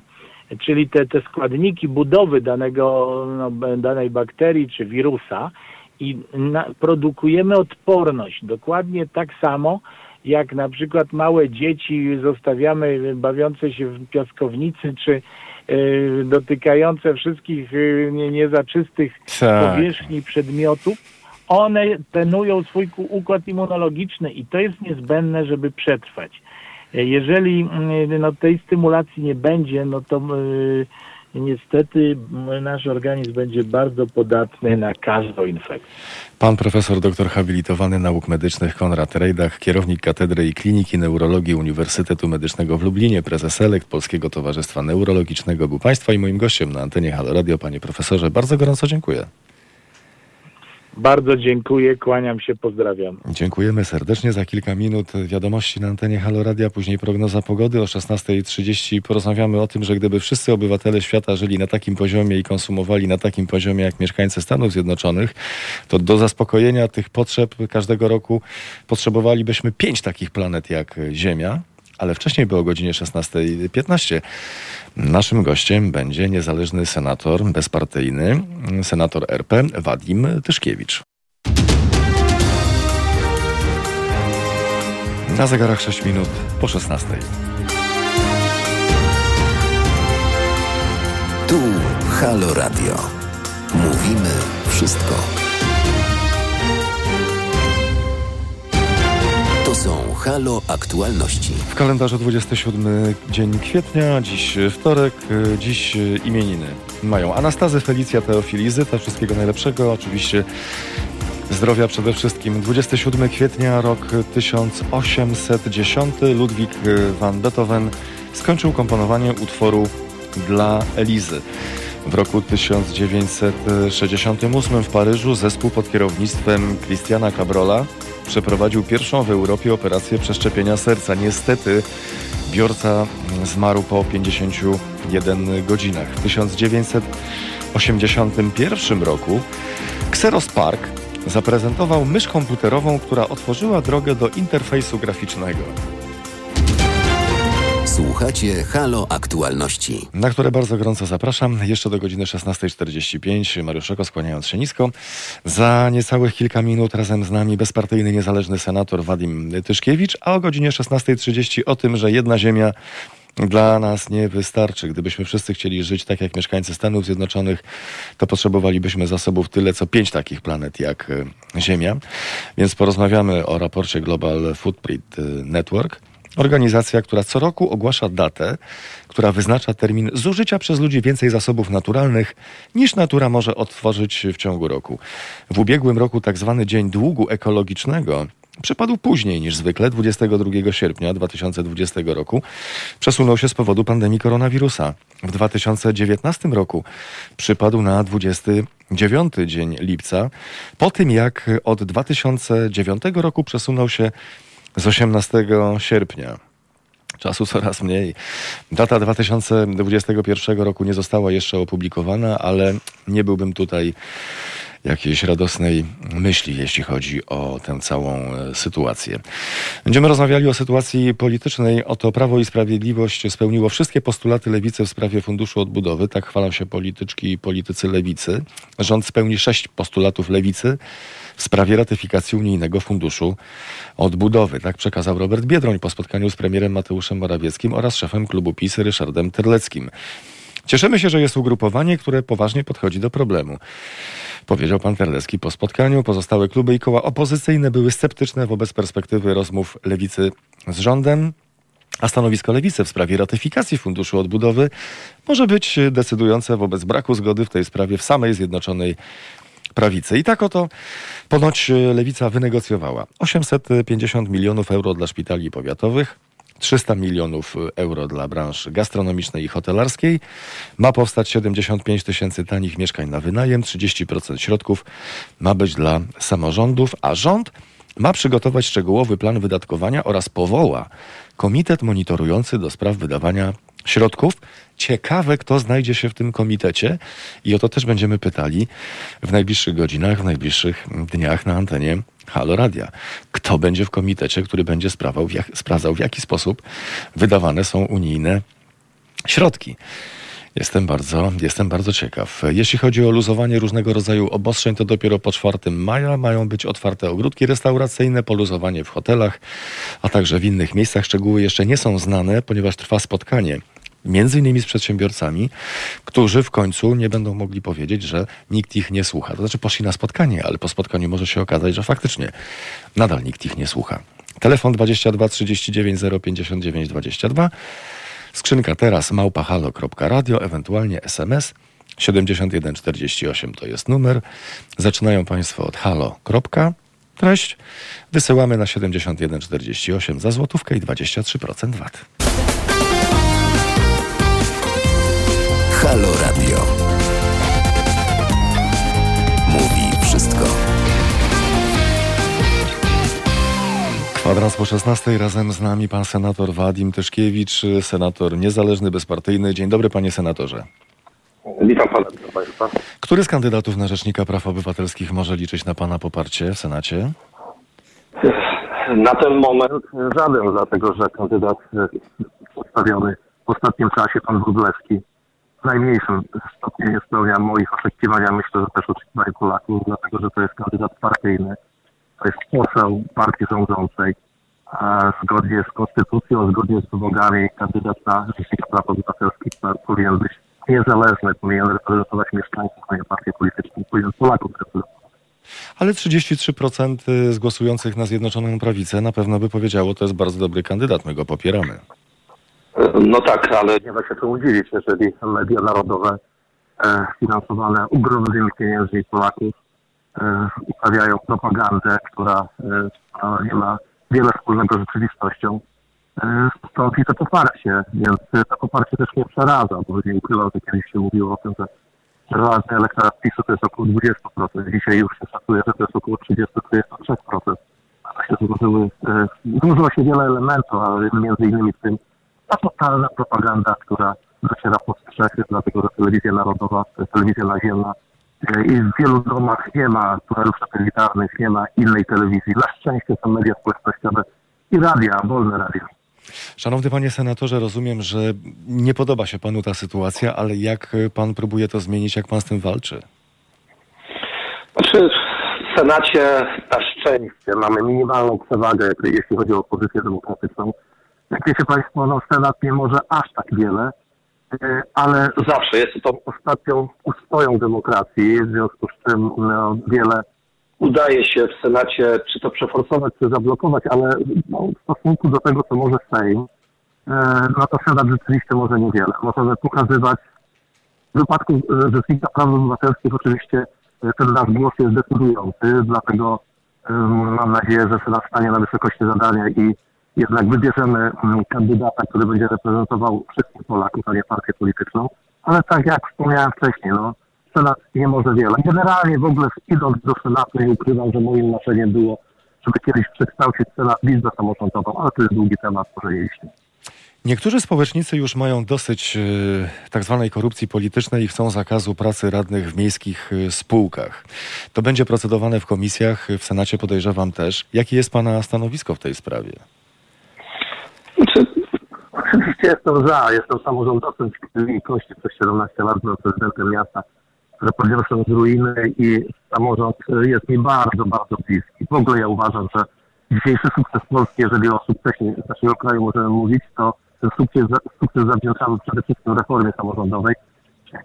czyli te, te składniki budowy danego, no, danej bakterii czy wirusa i na, produkujemy odporność. Dokładnie tak samo, jak na przykład małe dzieci zostawiamy bawiące się w piaskownicy, czy y, dotykające wszystkich y, nie, niezaczystych tak. powierzchni przedmiotów, one trenują swój układ immunologiczny i to jest niezbędne, żeby przetrwać. E, jeżeli mm, no, tej stymulacji nie będzie, no to yy, niestety nasz organizm będzie bardzo podatny na każdą infekcję. Pan profesor doktor habilitowany nauk medycznych Konrad Rejdach, kierownik Katedry i Kliniki Neurologii Uniwersytetu Medycznego w Lublinie, prezes Elekt Polskiego Towarzystwa Neurologicznego był Państwa i moim gościem na antenie Halo Radio. Panie profesorze, bardzo gorąco dziękuję. Bardzo dziękuję, kłaniam się, pozdrawiam. Dziękujemy serdecznie. Za kilka minut wiadomości na antenie Halo Radia, później prognoza pogody o 16.30. Porozmawiamy o tym, że gdyby wszyscy obywatele świata żyli na takim poziomie i konsumowali na takim poziomie jak mieszkańcy Stanów Zjednoczonych, to do zaspokojenia tych potrzeb każdego roku potrzebowalibyśmy pięć takich planet jak Ziemia ale wcześniej było o godzinie 16.15. Naszym gościem będzie niezależny senator, bezpartyjny, senator RP Wadim Tyszkiewicz. Na zegarach 6 minut po 16. Tu Halo Radio. Mówimy wszystko. Halo Aktualności. W kalendarzu 27 dzień kwietnia, dziś wtorek, dziś imieniny. Mają Anastazy, Felicja, Teofilizy, to wszystkiego najlepszego. Oczywiście zdrowia przede wszystkim. 27 kwietnia, rok 1810, Ludwik van Beethoven skończył komponowanie utworu dla Elizy. W roku 1968 w Paryżu zespół pod kierownictwem Christiana Cabrola przeprowadził pierwszą w Europie operację przeszczepienia serca. Niestety biorca zmarł po 51 godzinach. W 1981 roku Xerox Park zaprezentował mysz komputerową, która otworzyła drogę do interfejsu graficznego. Słuchacie Halo Aktualności. Na które bardzo gorąco zapraszam. Jeszcze do godziny 16.45. Mariuszeko skłaniając się nisko. Za niecałych kilka minut razem z nami bezpartyjny niezależny senator Wadim Tyszkiewicz, a o godzinie 16.30 o tym, że jedna ziemia dla nas nie wystarczy. Gdybyśmy wszyscy chcieli żyć tak jak mieszkańcy Stanów Zjednoczonych, to potrzebowalibyśmy zasobów tyle co pięć takich planet jak e, Ziemia. Więc porozmawiamy o raporcie Global Footprint Network Organizacja, która co roku ogłasza datę, która wyznacza termin zużycia przez ludzi więcej zasobów naturalnych niż natura może otworzyć w ciągu roku. W ubiegłym roku tak zwany Dzień Długu Ekologicznego przypadł później niż zwykle, 22 sierpnia 2020 roku. Przesunął się z powodu pandemii koronawirusa. W 2019 roku przypadł na 29 dzień lipca, po tym jak od 2009 roku przesunął się z 18 sierpnia. Czasu coraz mniej. Data 2021 roku nie została jeszcze opublikowana, ale nie byłbym tutaj jakiejś radosnej myśli, jeśli chodzi o tę całą e, sytuację. Będziemy rozmawiali o sytuacji politycznej. Oto Prawo i Sprawiedliwość spełniło wszystkie postulaty lewicy w sprawie Funduszu Odbudowy. Tak chwalą się polityczki i politycy lewicy. Rząd spełni sześć postulatów lewicy w sprawie ratyfikacji Unijnego Funduszu Odbudowy. Tak przekazał Robert Biedroń po spotkaniu z premierem Mateuszem Morawieckim oraz szefem klubu PiS Ryszardem Terleckim. Cieszymy się, że jest ugrupowanie, które poważnie podchodzi do problemu. Powiedział pan Terlecki po spotkaniu. Pozostałe kluby i koła opozycyjne były sceptyczne wobec perspektywy rozmów lewicy z rządem. A stanowisko lewicy w sprawie ratyfikacji Funduszu Odbudowy może być decydujące wobec braku zgody w tej sprawie w samej Zjednoczonej Prawicy. I tak oto ponoć lewica wynegocjowała 850 milionów euro dla szpitali powiatowych, 300 milionów euro dla branż gastronomicznej i hotelarskiej. Ma powstać 75 tysięcy tanich mieszkań na wynajem, 30% środków ma być dla samorządów, a rząd ma przygotować szczegółowy plan wydatkowania oraz powoła komitet monitorujący do spraw wydawania środków. Ciekawe, kto znajdzie się w tym komitecie i o to też będziemy pytali w najbliższych godzinach, w najbliższych dniach na antenie Halo Radia. Kto będzie w komitecie, który będzie sprawał, w jak, sprawdzał, w jaki sposób wydawane są unijne środki. Jestem bardzo, jestem bardzo ciekaw. Jeśli chodzi o luzowanie różnego rodzaju obostrzeń, to dopiero po 4 maja mają być otwarte ogródki restauracyjne, poluzowanie w hotelach, a także w innych miejscach. Szczegóły jeszcze nie są znane, ponieważ trwa spotkanie między innymi z przedsiębiorcami, którzy w końcu nie będą mogli powiedzieć, że nikt ich nie słucha. To znaczy poszli na spotkanie, ale po spotkaniu może się okazać, że faktycznie nadal nikt ich nie słucha. Telefon 22 39 059 22. Skrzynka teraz małpahalo.radio, ewentualnie SMS 7148 to jest numer. Zaczynają Państwo od halo. Treść wysyłamy na 7148 za złotówkę i 23% VAT. Halo Radio. Mówi wszystko. Kwadrans po 16 razem z nami pan senator Wadim Tyszkiewicz, senator niezależny, bezpartyjny. Dzień dobry panie senatorze. Witam pana, witam państwa. Który z kandydatów na Rzecznika Praw Obywatelskich może liczyć na pana poparcie w Senacie? Na ten moment żaden, dlatego że kandydat postawiony w ostatnim czasie, pan Wróblewski, w najmniejszym stopniu spełnia moich oczekiwania. Myślę, że też oczekiwań Polaków, dlatego że to jest kandydat partyjny. To jest poseł partii rządzącej. Zgodnie z konstytucją, zgodnie z wymogami kandydat na Rzecznika Praw Obywatelskich powinien być niezależny, powinien reprezentować mieszkańców, a nie partię polityczną, powinien Polaków reprezentować. Ale 33% z głosujących na Zjednoczoną Prawicę na pewno by powiedziało, to jest bardzo dobry kandydat, my go popieramy. No tak, ale nie da się to udzielić, jeżeli media narodowe e, finansowane ogromnymi pieniędzmi Polaków e, uprawiają propagandę, która e, nie ma wiele wspólnego z rzeczywistością. E, stąd i to poparcie, więc to poparcie też nie przeraża, bo nie ukrywam, że kiedyś się mówiło o tym, że relacje elektorat PiSu to jest około 20%. Dzisiaj już się szacuje, że to jest około 30-33%. Ale się e, złożyło się wiele elementów, ale między innymi w tym ta totalna propaganda, która dociera pod strzechy, dlatego że telewizja narodowa, telewizja naziemna i w wielu domach nie ma tunelów satelitarnych, nie ma innej telewizji. Na szczęście są media społecznościowe i radia, wolne radia. Szanowny panie senatorze, rozumiem, że nie podoba się panu ta sytuacja, ale jak pan próbuje to zmienić, jak pan z tym walczy? Znaczy, w Senacie na szczęście mamy minimalną przewagę, jeśli chodzi o opozycję demokratyczną. Jak wiecie Państwo, no Senat nie może aż tak wiele, e, ale zawsze jest to ostatnią ustoją demokracji, w związku z czym no, wiele udaje się w Senacie czy to przeforsować, czy zablokować, ale no, w stosunku do tego, co może Sejm, e, no to Senat rzeczywiście może niewiele. Możemy pokazywać w wypadku e, Rzecznika Praw Obywatelskich oczywiście ten nasz głos jest decydujący, dlatego mam nadzieję, że Senat stanie na wysokości zadania i jednak wybierzemy mm, kandydata, który będzie reprezentował wszystkich Polaków, a nie partię polityczną. Ale tak jak wspomniałem wcześniej, no, Senat nie może wiele. Generalnie w ogóle idąc do Senatu nie ukrywam, że moim marzeniem było, żeby kiedyś przekształcić Senat w Izbę Samorządową, ale to jest długi temat, może jeśli. Niektórzy społecznicy już mają dosyć e, tak zwanej korupcji politycznej i chcą zakazu pracy radnych w miejskich e, spółkach. To będzie procedowane w komisjach, w Senacie podejrzewam też. Jakie jest Pana stanowisko w tej sprawie? Znaczy, oczywiście jestem za, jestem samorządowcem w Krwi Kości przez 17 lat, byłem prezydentem miasta, które podniosłem z ruiny i samorząd jest mi bardzo, bardzo bliski. W ogóle ja uważam, że dzisiejszy sukces Polski, jeżeli o sukcesie naszego kraju możemy mówić, to ten sukces, sukces zawdzięczamy przede wszystkim reformie samorządowej.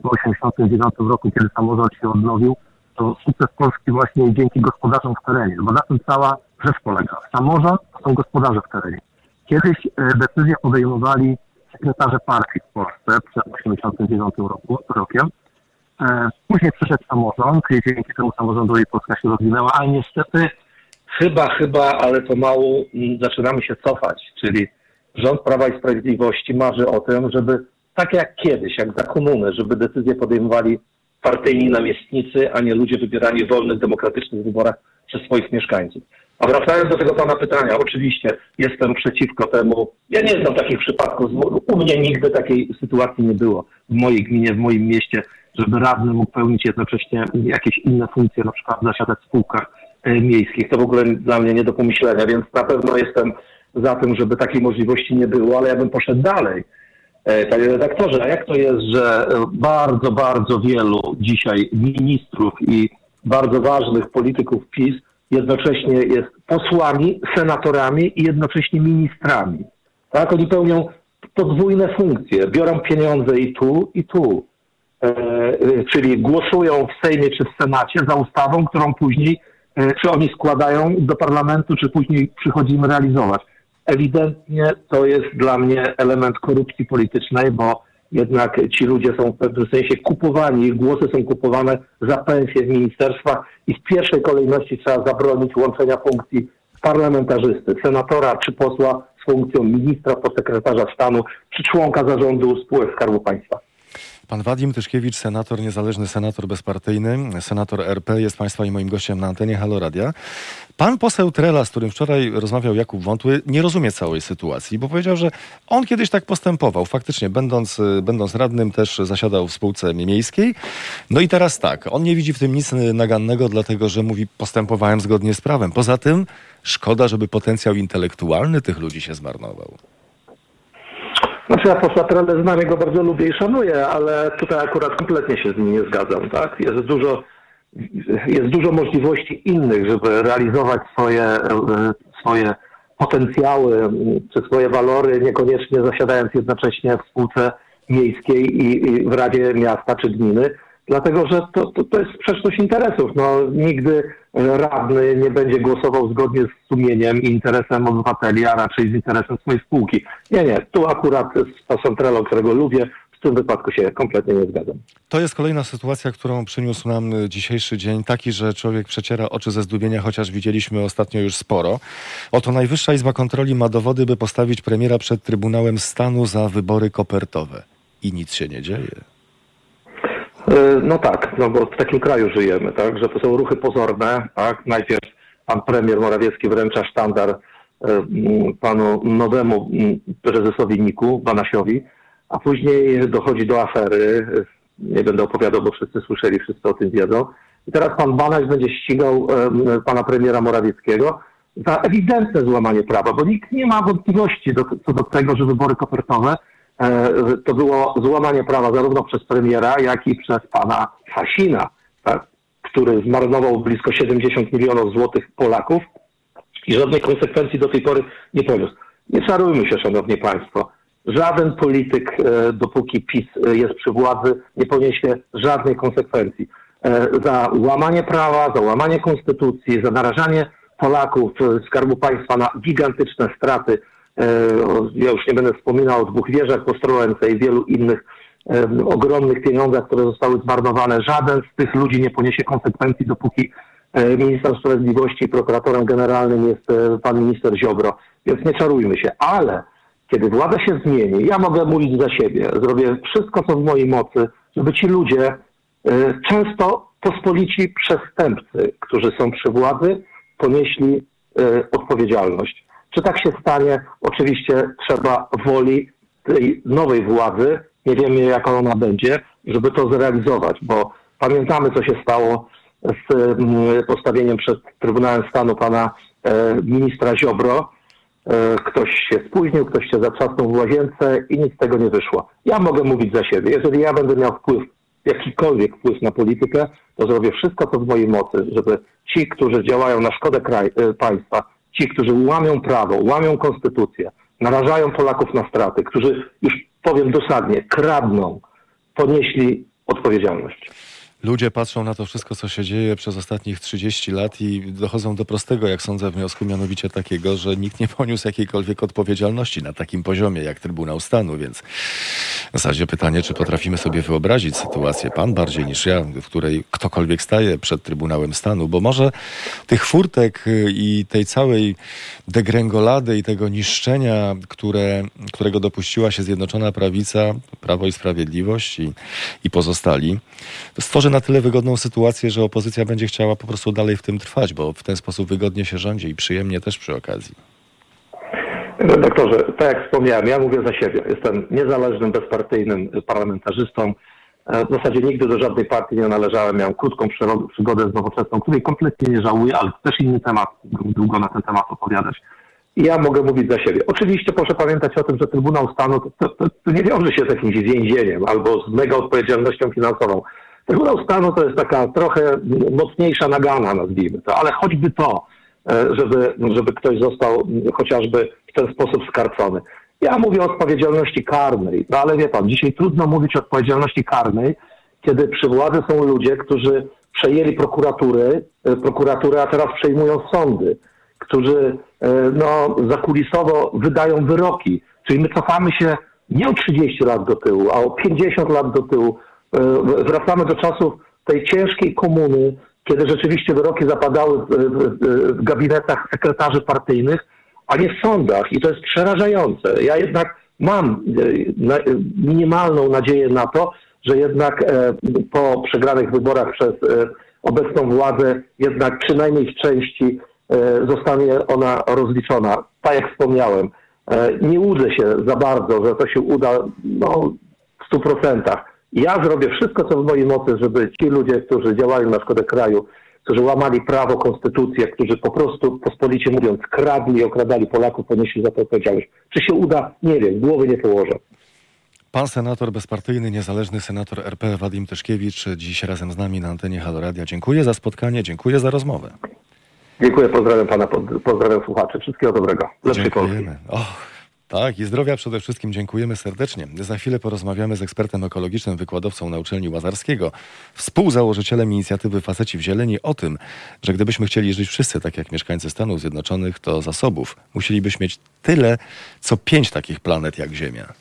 Po 1989 roku, kiedy samorząd się odnowił, to sukces Polski właśnie dzięki gospodarzom w terenie, bo na tym cała rzecz polega. Samorząd to są gospodarze w terenie. Kiedyś e, decyzje podejmowali sekretarze partii w Polsce przed 1989 roku, rokiem. E, Później przyszedł samorząd i dzięki temu samorządowi Polska się rozwinęła, ale niestety chyba, chyba, ale pomału mm, zaczynamy się cofać, czyli rząd Prawa i Sprawiedliwości marzy o tym, żeby tak jak kiedyś, jak za komuny, żeby decyzje podejmowali partyjni namiestnicy, a nie ludzie wybierani w wolnych, demokratycznych wyborach przez swoich mieszkańców. A wracając do tego pana pytania, oczywiście jestem przeciwko temu. Ja nie znam takich przypadków. U mnie nigdy takiej sytuacji nie było w mojej gminie, w moim mieście, żeby radny mógł pełnić jednocześnie jakieś inne funkcje, na przykład zasiadać w spółkach e, miejskich. To w ogóle dla mnie nie do pomyślenia, więc na pewno jestem za tym, żeby takiej możliwości nie było, ale ja bym poszedł dalej. E, Panie redaktorze, a jak to jest, że e, bardzo, bardzo wielu dzisiaj ministrów i bardzo ważnych polityków PiS jednocześnie jest posłami, senatorami i jednocześnie ministrami? Tak, oni pełnią podwójne funkcje, biorą pieniądze i tu, i tu. E, e, czyli głosują w Sejmie czy w Senacie za ustawą, którą później e, czy oni składają do parlamentu, czy później przychodzi im realizować. Ewidentnie to jest dla mnie element korupcji politycznej, bo jednak ci ludzie są w pewnym sensie kupowani, ich głosy są kupowane za pensje w ministerstwach i w pierwszej kolejności trzeba zabronić łączenia funkcji parlamentarzysty, senatora czy posła z funkcją ministra, podsekretarza stanu czy członka zarządu spółek Skarbu Państwa. Pan Wadim Tyszkiewicz, senator, niezależny senator bezpartyjny, senator RP, jest Państwa i moim gościem na antenie Halo Radia. Pan poseł Trela, z którym wczoraj rozmawiał Jakub Wątły, nie rozumie całej sytuacji, bo powiedział, że on kiedyś tak postępował. Faktycznie, będąc, będąc radnym, też zasiadał w spółce miejskiej. No i teraz tak, on nie widzi w tym nic nagannego, dlatego że mówi, postępowałem zgodnie z prawem. Poza tym, szkoda, żeby potencjał intelektualny tych ludzi się zmarnował. Znaczy ja posła znam, go bardzo lubię i szanuję, ale tutaj akurat kompletnie się z nim nie zgadzam, tak? Jest dużo, jest dużo możliwości innych, żeby realizować swoje, e, swoje potencjacły czy swoje walory, niekoniecznie zasiadając jednocześnie w spółce miejskiej i, i w Radzie Miasta czy Gminy, dlatego że to, to, to jest sprzeczność interesów. No, nigdy radny nie będzie głosował zgodnie z sumieniem i interesem obywateli, a raczej z interesem swojej spółki. Nie, nie, tu akurat z posłem Trello, którego lubię, w tym wypadku się kompletnie nie zgadzam. To jest kolejna sytuacja, którą przyniósł nam y, dzisiejszy dzień, taki, że człowiek przeciera oczy ze zdumienia, chociaż widzieliśmy ostatnio już sporo. Oto Najwyższa Izba Kontroli ma dowody, by postawić premiera przed Trybunałem Stanu za wybory kopertowe. I nic się nie dzieje. E, No tak, no bo w takim kraju żyjemy, tak, że to są ruchy pozorne, tak. Najpierw pan premier Morawiecki wręcza sztandar e, panu nowemu prezesowi NIK-u, Banasiowi, a później dochodzi do afery, nie będę opowiadał, bo wszyscy słyszeli, wszyscy o tym wiedzą. I teraz pan Banaś będzie ścigał e, pana premiera Morawieckiego za ewidentne złamanie prawa, bo nikt nie ma wątpliwości do, co do tego, że wybory kopertowe to było złamanie prawa zarówno przez premiera, jak i przez pana Sasina, tak, który zmarnował blisko 70 milionów złotych Polaków i żadnej konsekwencji do tej pory nie poniósł. Nie czarujmy się, szanowni państwo. Żaden polityk, e, dopóki PiS e, jest przy władzy, nie poniesie żadnej konsekwencji. e, za łamanie prawa, za łamanie konstytucji, za narażanie Polaków, e, Skarbu Państwa na gigantyczne straty. E, Ja już nie będę wspominał o dwóch wieżach w Ostrołęce i wielu innych e, ogromnych pieniądzach, które zostały zmarnowane. Żaden z tych ludzi nie poniesie konsekwencji, dopóki e, ministrem sprawiedliwości i prokuratorem generalnym jest pan minister Ziobro. Więc nie czarujmy się. Ale kiedy władza się zmieni, ja mogę mówić za siebie, zrobię wszystko, co w mojej mocy, żeby ci ludzie, często pospolici przestępcy, którzy są przy władzy, ponieśli odpowiedzialność. Czy tak się stanie? Oczywiście trzeba woli tej nowej władzy, nie wiemy jaka ona będzie, żeby to zrealizować, bo pamiętamy, co się stało z postawieniem przed Trybunałem Stanu pana e, ministra Ziobro. E, Ktoś się spóźnił, ktoś się zatrzasnął w łazience i nic z tego nie wyszło. Ja mogę mówić za siebie. Jeżeli ja będę miał wpływ, jakikolwiek wpływ na politykę, to zrobię wszystko, co w mojej mocy, żeby ci, którzy działają na szkodę kraj, e, państwa, ci, którzy łamią prawo, łamią konstytucję, narażają Polaków na straty, którzy, już powiem dosadnie, kradną, ponieśli odpowiedzialność. Ludzie patrzą na to wszystko, co się dzieje przez ostatnich 30 lat i dochodzą do prostego, jak sądzę, wniosku, mianowicie takiego, że nikt nie poniósł jakiejkolwiek odpowiedzialności na takim poziomie jak Trybunał Stanu, więc w zasadzie pytanie, czy potrafimy sobie wyobrazić sytuację, pan bardziej niż ja, w której ktokolwiek staje przed Trybunałem Stanu, bo może tych furtek y, i tej całej degrengolady i tego niszczenia, które, którego dopuściła się Zjednoczona Prawica, Prawo i Sprawiedliwość i, i pozostali, stworzy na tyle wygodną sytuację, że opozycja będzie chciała po prostu dalej w tym trwać, bo w ten sposób wygodnie się rządzi i przyjemnie też przy okazji. Doktorze, tak jak wspomniałem, ja mówię za siebie. Jestem niezależnym, bezpartyjnym parlamentarzystą. E, W zasadzie nigdy do żadnej partii nie należałem. Miałem krótką przygodę z nowoczesną, której kompletnie nie żałuję, ale też inny temat. Długo na ten temat opowiadać. I ja mogę mówić za siebie. Oczywiście proszę pamiętać o tym, że Trybunał Stanu to, to, to nie wiąże się z jakimś więzieniem albo z mega odpowiedzialnością finansową. Trybunał Stanu to jest taka trochę mocniejsza nagana, nazwijmy to, ale choćby to, e, żeby, żeby ktoś został chociażby w ten sposób skarcony. Ja mówię o odpowiedzialności karnej, no ale wie pan, dzisiaj trudno mówić o odpowiedzialności karnej, kiedy przy władzy są ludzie, którzy przejęli prokuratury, e, prokuratury, a teraz przejmują sądy, którzy e, no, zakulisowo wydają wyroki. Czyli my cofamy się nie o 30 lat do tyłu, a o 50 lat do tyłu. E, Wracamy do czasów tej ciężkiej komuny, kiedy rzeczywiście wyroki zapadały w, gabinetach sekretarzy partyjnych, a nie w sądach. I to jest przerażające. Ja jednak mam e, minimalną nadzieję na to, że jednak e, po przegranych wyborach przez obecną władzę, jednak przynajmniej w części zostanie ona rozliczona. Tak jak wspomniałem, nie łudzę się za bardzo, że to się uda no, w stu procentach. Ja zrobię wszystko, co w mojej mocy, żeby ci ludzie, którzy działają na szkodę kraju, którzy łamali prawo, konstytucję, którzy po prostu, pospolicie mówiąc, kradli, okradali Polaków, ponieśli za to odpowiedzialność. Czy się uda? Nie wiem, głowy nie położę. Pan senator bezpartyjny, niezależny senator RP Wadim Tyszkiewicz dziś razem z nami na antenie Haloradia. Dziękuję za spotkanie, dziękuję za rozmowę. Dziękuję, pozdrawiam pana, pozdrawiam słuchaczy. Wszystkiego dobrego. Lepszej Polski. Och, tak, i zdrowia przede wszystkim dziękujemy serdecznie. Za chwilę porozmawiamy z ekspertem ekologicznym, wykładowcą na uczelni Łazarskiego, współzałożycielem inicjatywy Faceci w Zieleni o tym, że gdybyśmy chcieli żyć wszyscy tak jak mieszkańcy Stanów Zjednoczonych, to zasobów musielibyśmy mieć tyle, co pięć takich planet jak Ziemia.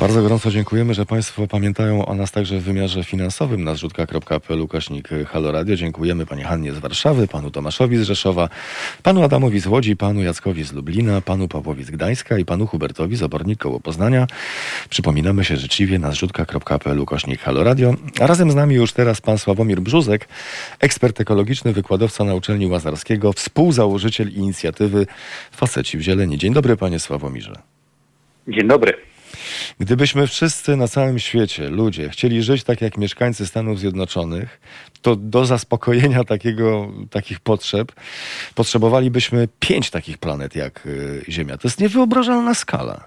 Bardzo gorąco dziękujemy, że Państwo pamiętają o nas także w wymiarze finansowym na zrzutka.pl ukośnik Halo Radio. Dziękujemy Pani Hannie z Warszawy, Panu Tomaszowi z Rzeszowa, Panu Adamowi z Łodzi, Panu Jackowi z Lublina, Panu Pawłowi z Gdańska i Panu Hubertowi z Obornik koło Poznania. Przypominamy się życzliwie na zrzutka.pl ukośnik Halo Radio. A razem z nami już teraz Pan Sławomir Brzuzek, ekspert ekologiczny, wykładowca na uczelni Łazarskiego, współzałożyciel inicjatywy Faceci w Zieleni. Dzień dobry Panie Sławomirze. Dzień dobry. Gdybyśmy wszyscy na całym świecie, ludzie, chcieli żyć tak jak mieszkańcy Stanów Zjednoczonych, to do zaspokojenia takiego, takich potrzeb potrzebowalibyśmy pięć takich planet jak y, Ziemia. To jest niewyobrażalna skala.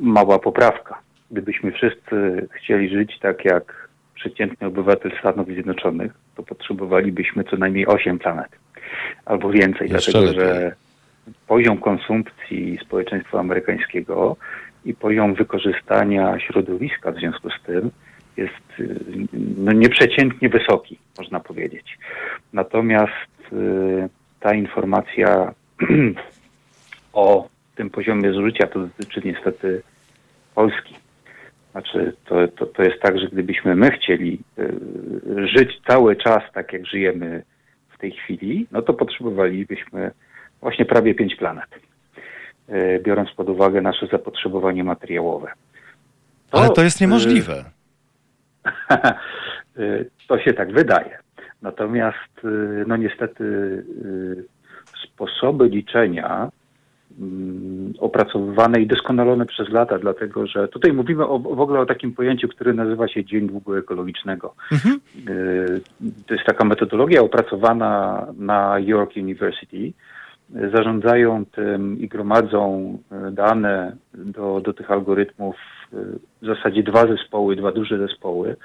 Mała poprawka. Gdybyśmy wszyscy chcieli żyć tak jak przeciętny obywatel Stanów Zjednoczonych, to potrzebowalibyśmy co najmniej 8 planet. Albo więcej, Jeszcze dlatego lepiej. że poziom konsumpcji społeczeństwa amerykańskiego i poziom wykorzystania środowiska w związku z tym jest no, nieprzeciętnie wysoki, można powiedzieć. Natomiast y, ta informacja o tym poziomie zużycia to dotyczy niestety Polski. Znaczy, to, to, to jest tak, że gdybyśmy my chcieli y, żyć cały czas tak, jak żyjemy w tej chwili, no to potrzebowalibyśmy właśnie prawie pięć planet, y, biorąc pod uwagę nasze zapotrzebowanie materiałowe. Ale to jest niemożliwe. Y, to się tak wydaje. Natomiast, no niestety, sposoby liczenia mm, opracowywane i doskonalone przez lata, dlatego że tutaj mówimy o, w ogóle o takim pojęciu, które nazywa się dzień długoekologicznego. Mhm. Y, To jest taka metodologia opracowana na York University. Zarządzają tym i gromadzą y, dane do, do tych algorytmów y, w zasadzie dwa zespoły, dwa duże zespoły.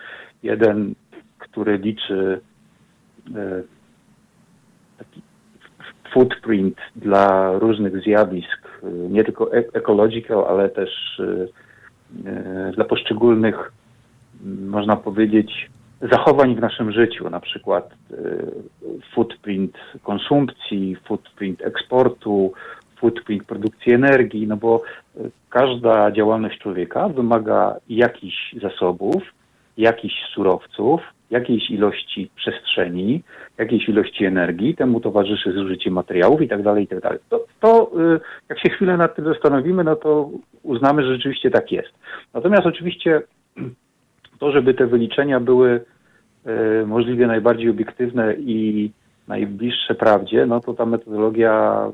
Jeden, który liczy y, taki footprint dla różnych zjawisk, nie tylko e- ecological, ale też dla poszczególnych, można powiedzieć, zachowań w naszym życiu, na przykład y, footprint konsumpcji, footprint eksportu, footprint produkcji energii, no bo y, każda działalność człowieka wymaga jakichś zasobów, jakichś surowców, jakiejś ilości przestrzeni, jakiejś ilości energii, temu towarzyszy zużycie materiałów i tak dalej, i tak dalej. To, to y, jak się chwilę nad tym zastanowimy, no to uznamy, że rzeczywiście tak jest. Natomiast oczywiście to, żeby te wyliczenia były y, możliwie najbardziej obiektywne i najbliższe prawdzie, no to ta metodologia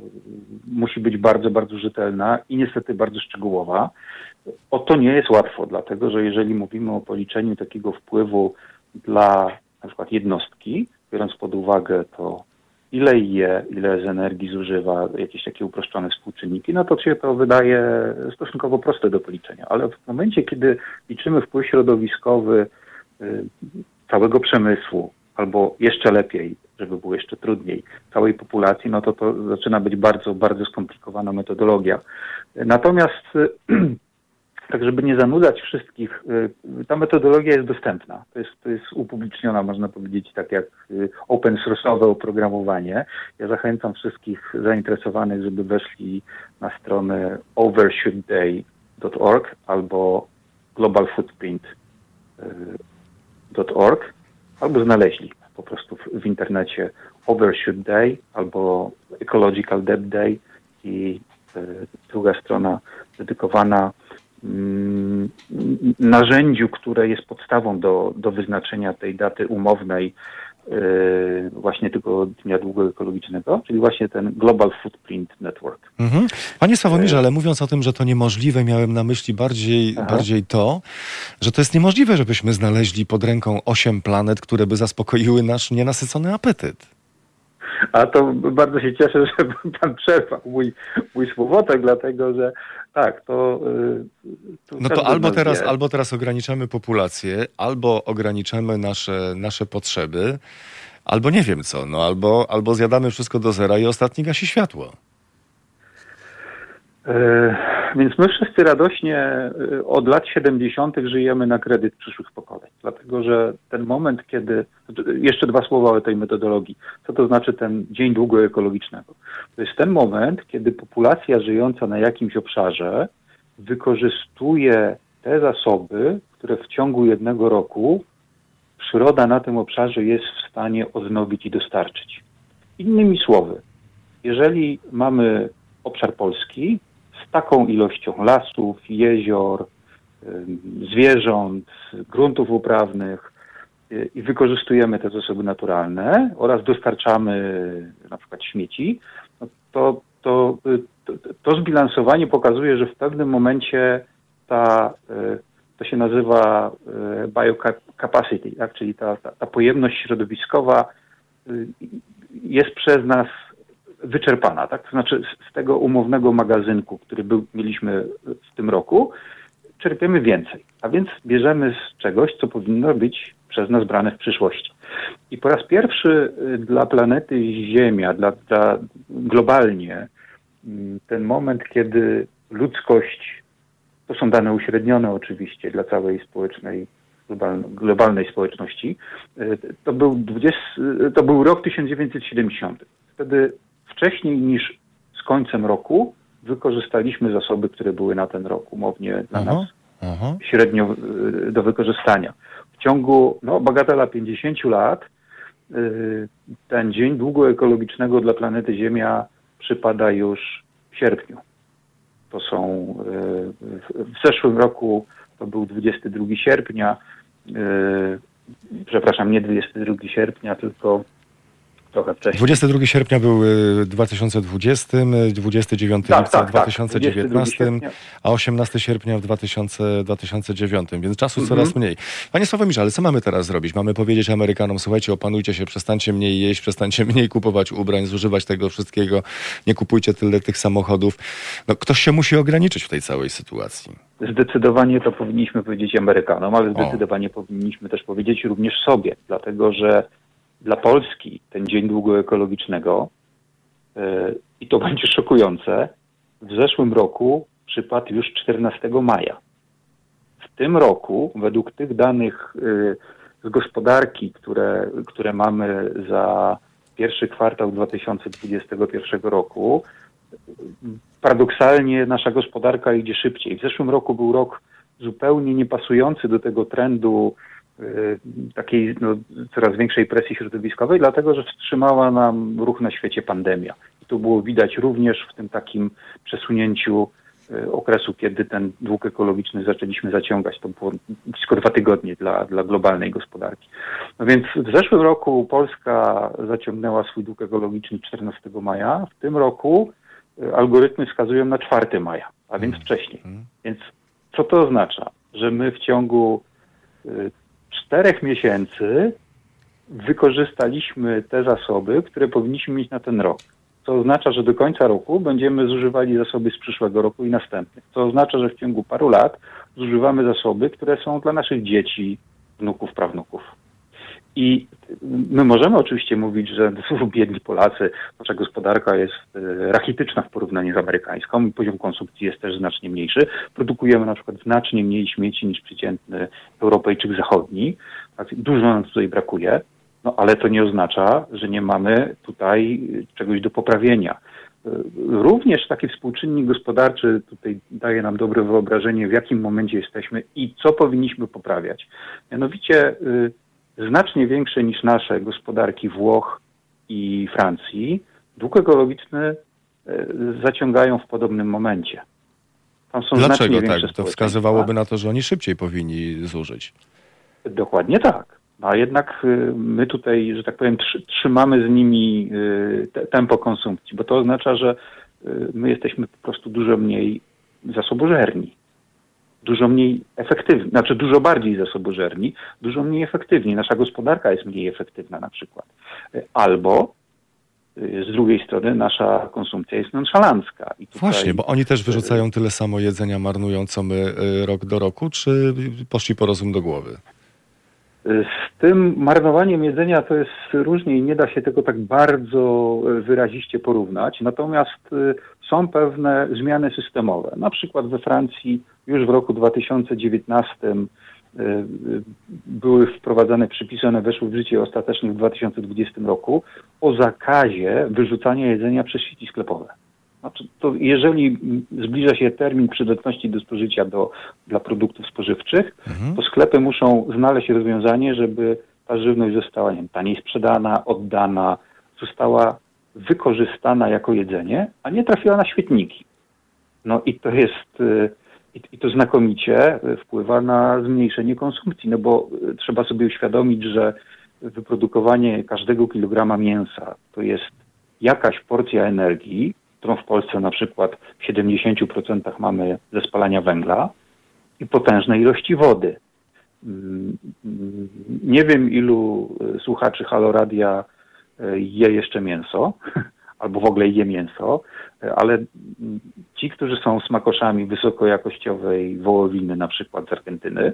musi być bardzo, bardzo rzetelna i niestety bardzo szczegółowa. O to nie jest łatwo, dlatego że jeżeli mówimy o policzeniu takiego wpływu dla na przykład jednostki, biorąc pod uwagę to, ile je, ile z energii zużywa, jakieś takie uproszczone współczynniki, no to się to wydaje stosunkowo proste do policzenia. Ale w momencie, kiedy liczymy wpływ środowiskowy y, całego przemysłu, albo jeszcze lepiej, żeby było jeszcze trudniej, całej populacji, no to to zaczyna być bardzo, bardzo skomplikowana metodologia. Natomiast tak żeby nie zanudzać wszystkich, y, ta metodologia jest dostępna. To jest, to jest upubliczniona, można powiedzieć, tak jak y, open source'owe oprogramowanie. Ja zachęcam wszystkich zainteresowanych, żeby weszli na stronę overshootday.org albo globalfootprint.org albo znaleźli po prostu w, w internecie Overshoot Day albo Ecological Debt Day i y, druga strona dedykowana narzędziu, które jest podstawą do, do wyznaczenia tej daty umownej yy, właśnie tego dnia długoekologicznego, czyli właśnie ten Global Footprint Network. Mhm. Panie Sławomirze, ale mówiąc o tym, że to niemożliwe, miałem na myśli bardziej, Aha. bardziej to, że to jest niemożliwe, żebyśmy znaleźli pod ręką osiem planet, które by zaspokoiły nasz nienasycony apetyt. A to bardzo się cieszę, że pan przerwał mój, mój słowotek, dlatego że tak, to... yy, tu No to albo teraz, wie. albo teraz ograniczamy populację, albo ograniczamy nasze, nasze potrzeby, albo nie wiem co, no albo, albo zjadamy wszystko do zera i ostatni gasi światło. E, Więc my wszyscy radośnie e, od lat 70. żyjemy na kredyt przyszłych pokoleń. Dlatego, że ten moment, kiedy. Jeszcze dwa słowa o tej metodologii. Co to znaczy ten dzień długoekologicznego? To jest ten moment, kiedy populacja żyjąca na jakimś obszarze wykorzystuje te zasoby, które w ciągu jednego roku przyroda na tym obszarze jest w stanie odnowić i dostarczyć. Innymi słowy, jeżeli mamy obszar polski taką ilością lasów, jezior, zwierząt, gruntów uprawnych y, i wykorzystujemy te zasoby naturalne oraz dostarczamy na przykład śmieci, no to, to, y, to, to zbilansowanie pokazuje, że w pewnym momencie ta, y, to się nazywa biocapacity, tak? czyli ta, ta, ta pojemność środowiskowa jest przez nas wyczerpana, tak? To znaczy z, tego umownego magazynku, który był, mieliśmy w tym roku, czerpiemy więcej. A więc bierzemy z czegoś, co powinno być przez nas brane w przyszłości. I po raz pierwszy y, dla planety Ziemia, dla, dla globalnie mm, ten moment, kiedy ludzkość, to są dane uśrednione oczywiście dla całej społecznej, globalnej społeczności, y, to był, 20, to był rok 1970. Wtedy wcześniej niż z końcem roku wykorzystaliśmy zasoby, które były na ten rok umownie dla Aha, nas aha. średnio y, do wykorzystania. W ciągu, no, bagatela 50 lat, y, ten dzień długo ekologicznego dla planety Ziemia przypada już w sierpniu. To są, y, w- zeszłym roku to był 22 sierpnia, przepraszam, nie 22 sierpnia, tylko trochę wcześniej. 22 sierpnia był y, 2020, y, 29 Tak, lipca tak, w tak. 2019, 22 sierpnia. a 18 sierpnia w 2000, 2009, więc czasu Mhm. coraz mniej. Panie Sławomirze, ale co mamy teraz zrobić? Mamy powiedzieć Amerykanom, słuchajcie, opanujcie się, przestańcie mniej jeść, przestańcie mniej kupować ubrań, zużywać tego wszystkiego, nie kupujcie tyle tych samochodów. No, ktoś się musi ograniczyć w tej całej sytuacji. Zdecydowanie to powinniśmy powiedzieć Amerykanom, ale zdecydowanie powinniśmy też powiedzieć również sobie, dlatego że dla Polski ten dzień długoekologicznego, yy, i to będzie szokujące, w zeszłym roku przypadł już 14 maja. W tym roku, według tych danych yy, z gospodarki, które, które mamy za pierwszy kwartał 2021 roku, paradoksalnie nasza gospodarka idzie szybciej. W zeszłym roku był rok zupełnie niepasujący do tego trendu takiej no, coraz większej presji środowiskowej, dlatego że wstrzymała nam ruch na świecie pandemia. I to było widać również w tym takim przesunięciu y, okresu, kiedy ten dług ekologiczny zaczęliśmy zaciągać. To było blisko dwa tygodnie dla, dla globalnej gospodarki. No więc w zeszłym roku Polska zaciągnęła swój dług ekologiczny 14 maja. W tym roku y, algorytmy wskazują na 4 maja, a więc wcześniej. Więc co to oznacza? Że my w ciągu y, czterech miesięcy wykorzystaliśmy te zasoby, które powinniśmy mieć na ten rok. Co oznacza, że do końca roku będziemy zużywali zasoby z przyszłego roku i następnych. Co oznacza, że w ciągu paru lat zużywamy zasoby, które są dla naszych dzieci, wnuków, prawnuków. I my możemy oczywiście mówić, że biedni Polacy, nasza gospodarka jest e, rachityczna w porównaniu z amerykańską i poziom konsumpcji jest też znacznie mniejszy. Produkujemy na przykład znacznie mniej śmieci niż przeciętny Europejczyk zachodni. Dużo nam tutaj brakuje, no ale to nie oznacza, że nie mamy tutaj czegoś do poprawienia. E, Również taki współczynnik gospodarczy tutaj daje nam dobre wyobrażenie, w jakim momencie jesteśmy i co powinniśmy poprawiać. Mianowicie znacznie większe niż nasze gospodarki Włoch i Francji, dług ekologiczny y, zaciągają w podobnym momencie. Dlaczego tak? To wskazywałoby na to, że oni szybciej powinni zużyć. Dokładnie tak. No, a jednak y, my tutaj, że tak powiem, trzy- trzymamy z nimi y, te, tempo konsumpcji, bo to oznacza, że y, my jesteśmy po prostu dużo mniej zasobożerni. Dużo mniej efektywni, znaczy dużo bardziej zasobożerni, dużo mniej efektywni. Nasza gospodarka jest mniej efektywna na przykład. Y, Albo y, z drugiej strony nasza konsumpcja jest nonszalancka. Tutaj- Właśnie, bo oni też wyrzucają tyle samo jedzenia, marnują co my y, rok do roku, czy poszli po rozum do głowy? Z tym marnowaniem jedzenia to jest różnie i nie da się tego tak bardzo e, wyraziście porównać. Natomiast y, są pewne zmiany systemowe. Na przykład we Francji już w roku 2019 y, y, były wprowadzane przepisy, one weszły w życie ostatecznie w 2020 roku, o zakazie wyrzucania jedzenia przez sieci sklepowe. Znaczy, to jeżeli zbliża się termin przydatności do spożycia do, dla produktów spożywczych, to sklepy muszą znaleźć rozwiązanie, żeby ta żywność została nie wiem, taniej sprzedana, oddana, została wykorzystana jako jedzenie, a nie trafiła na śmietniki. No i to jest, y, i, to znakomicie wpływa na zmniejszenie konsumpcji, no bo y, trzeba sobie uświadomić, że wyprodukowanie każdego kilograma mięsa to jest jakaś porcja energii, którą w Polsce na przykład w 70% mamy ze spalania węgla i potężne ilości wody. Mm, Nie wiem, ilu y, słuchaczy Haloradia y, je jeszcze mięso, albo w ogóle je mięso, y, ale mm, ci, którzy są smakoszami wysokojakościowej wołowiny, na przykład z Argentyny,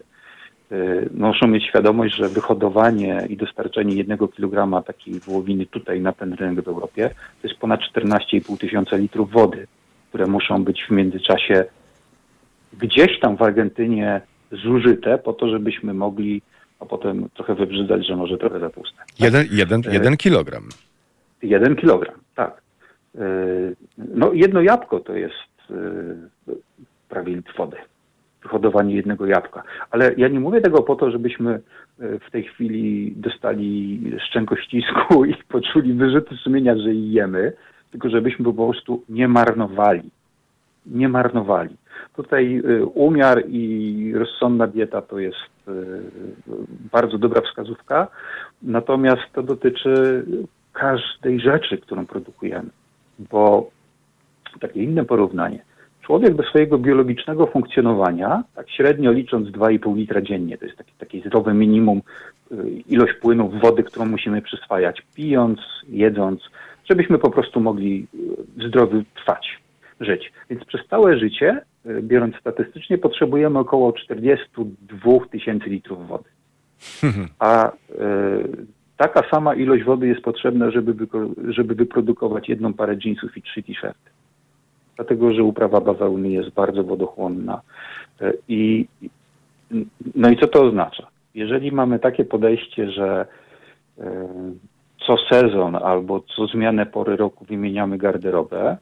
muszą mieć świadomość, że wyhodowanie i dostarczenie jednego kilograma takiej wołowiny tutaj na ten rynek w Europie to jest ponad 14,5 tysiąca litrów wody. które muszą być w międzyczasie gdzieś tam w Argentynie zużyte po to, żebyśmy mogli a potem trochę wybrzydzać, że może trochę za tłuste. Jeden, jeden, jeden kilogram. Jeden kilogram, tak. E, No jedno jabłko to jest prawie litr wody. Wyhodowanie jednego jabłka. Ale ja nie mówię tego po to, żebyśmy e, w tej chwili dostali szczękościsku i poczuli wyrzuty sumienia, że jemy, tylko żebyśmy po prostu nie marnowali. Nie marnowali. Tutaj y, umiar i rozsądna dieta to jest y, bardzo dobra wskazówka, natomiast to dotyczy każdej rzeczy, którą produkujemy, bo takie inne porównanie. Człowiek do swojego biologicznego funkcjonowania, tak średnio licząc 2,5 litra dziennie, to jest taki, taki zdrowe minimum, y, ilość płynów wody, którą musimy przyswajać, pijąc, jedząc, żebyśmy po prostu mogli y, zdrowy trwać, żyć. Więc przez całe życie, y, biorąc statystycznie, potrzebujemy około 42 tysięcy litrów wody. A y, taka sama ilość wody jest potrzebna, żeby, żeby wyprodukować jedną parę jeansów i trzy t-shirty dlatego że uprawa bawełny jest bardzo wodochłonna. E, I, no i co to oznacza? Jeżeli mamy takie podejście, że e, co sezon albo co zmianę pory roku wymieniamy garderobę,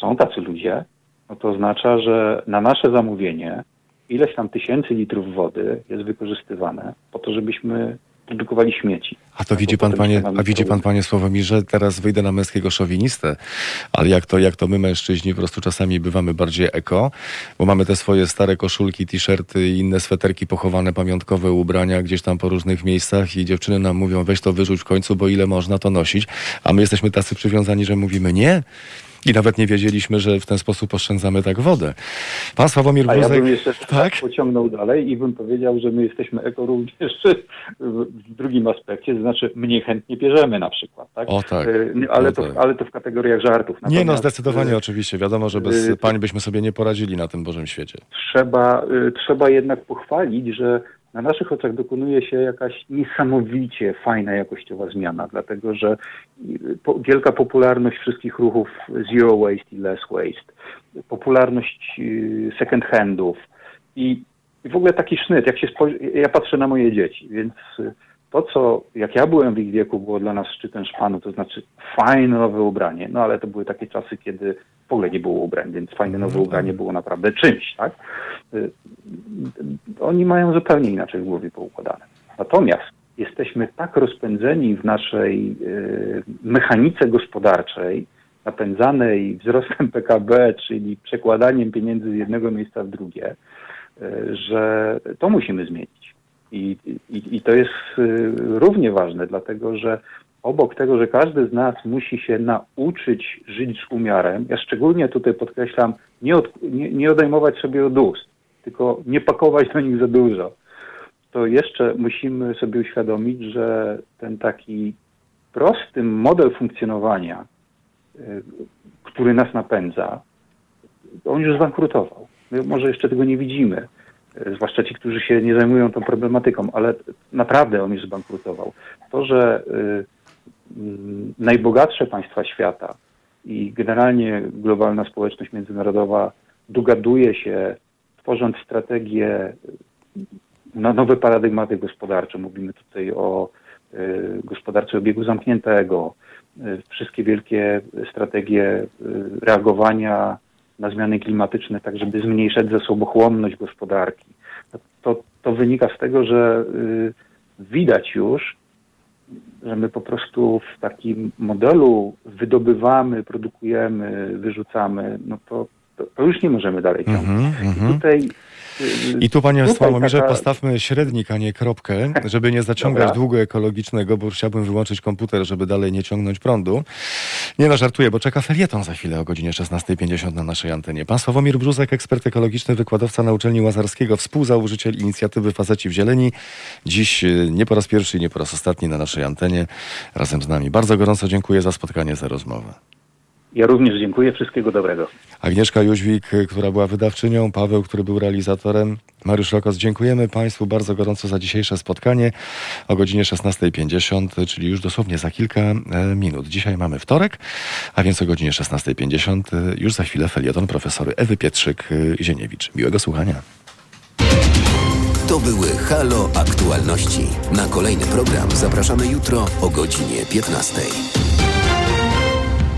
są tacy ludzie, no to oznacza, że na nasze zamówienie ileś tam tysięcy litrów wody jest wykorzystywane po to, żebyśmy produkowali śmieci. A to widzi pan, panie, a widzi pan, panie Sławomirze, teraz wyjdę na męskiego szowinistę, ale jak to, jak to my mężczyźni po prostu czasami bywamy bardziej eko, bo mamy te swoje stare koszulki, t-shirty i inne sweterki pochowane, pamiątkowe ubrania gdzieś tam po różnych miejscach i dziewczyny nam mówią, weź to wyrzuć w końcu, bo ile można to nosić, a my jesteśmy tacy przywiązani, że mówimy nie. I nawet nie wiedzieliśmy, że w ten sposób oszczędzamy tak wodę. Pan Sławomir A ja bym jeszcze tak? pociągnął dalej i bym powiedział, że my jesteśmy eko również w drugim aspekcie, to znaczy mniej chętnie bierzemy na przykład. Tak? O tak. E, Ale, No to, tak. ale to w kategoriach żartów. Nie no, Natomiast, zdecydowanie e, oczywiście. Wiadomo, że bez y, pań byśmy sobie nie poradzili na tym Bożym świecie. trzeba, y, trzeba jednak pochwalić, że na naszych oczach dokonuje się jakaś niesamowicie fajna jakościowa zmiana, dlatego że po, wielka popularność wszystkich ruchów zero waste i less waste, popularność y, second handów i, w ogóle taki sznyt, jak się spojrzy, ja patrzę na moje dzieci, więc y, to, co jak ja byłem w ich wieku, było dla nas szczytem szpanu, to znaczy fajne nowe ubranie, no ale to były takie czasy, kiedy w ogóle nie było ubrań, więc fajne nowe ubranie było naprawdę czymś, tak? Y, Oni mają zupełnie inaczej w głowie poukładane. Natomiast jesteśmy tak rozpędzeni w naszej y, mechanice gospodarczej, napędzanej wzrostem PKB, czyli przekładaniem pieniędzy z jednego miejsca w drugie, y, że to musimy zmienić. I, i, I to jest y, równie ważne, dlatego że obok tego, że każdy z nas musi się nauczyć żyć z umiarem, ja szczególnie tutaj podkreślam, nie, od, nie, nie odejmować sobie od ust, tylko nie pakować do nich za dużo. To jeszcze musimy sobie uświadomić, że ten taki prosty model funkcjonowania, y, który nas napędza, on już zbankrutował. My może jeszcze tego nie widzimy, zwłaszcza ci, którzy się nie zajmują tą problematyką, ale naprawdę on już zbankrutował. To, że y, mm, najbogatsze państwa świata i generalnie globalna społeczność międzynarodowa dogaduje się, tworząc strategie na nowe paradygmaty gospodarcze. Mówimy tutaj o y, gospodarce obiegu zamkniętego, y, wszystkie wielkie strategie y, reagowania na zmiany klimatyczne, tak żeby zmniejszać zasobochłonność gospodarki. To, to wynika z tego, że y, widać już, że my po prostu w takim modelu wydobywamy, produkujemy, wyrzucamy, no to, to, to już nie możemy dalej ciągnąć. Mhm, I mhm. tutaj I tu, panie Sławomirze, taka- postawmy średnik, a nie kropkę, żeby nie zaciągać Dobra. długu ekologicznego, bo chciałbym wyłączyć komputer, żeby dalej nie ciągnąć prądu. Nie no, żartuję, bo czeka felieton za chwilę o godzinie 16.50 na naszej antenie. Pan Sławomir Bruzek, ekspert ekologiczny, wykładowca na uczelni Łazarskiego, współzałożyciel inicjatywy Faceci w Zieleni. Dziś y, nie po raz pierwszy i nie po raz ostatni na naszej antenie razem z nami. Bardzo gorąco dziękuję za spotkanie, za rozmowę. Ja również dziękuję. Wszystkiego dobrego. Agnieszka Jóźwik, która była wydawczynią, Paweł, który był realizatorem. Mariusz Rokos, dziękujemy Państwu bardzo gorąco za dzisiejsze spotkanie o godzinie 16.50, czyli już dosłownie za kilka e, minut. Dzisiaj mamy wtorek, a więc o godzinie 16.50 e, już za chwilę felieton profesory Ewy Pietrzyk-Zieniewicz. Miłego słuchania. To były Halo Aktualności. Na kolejny program zapraszamy jutro o godzinie 15.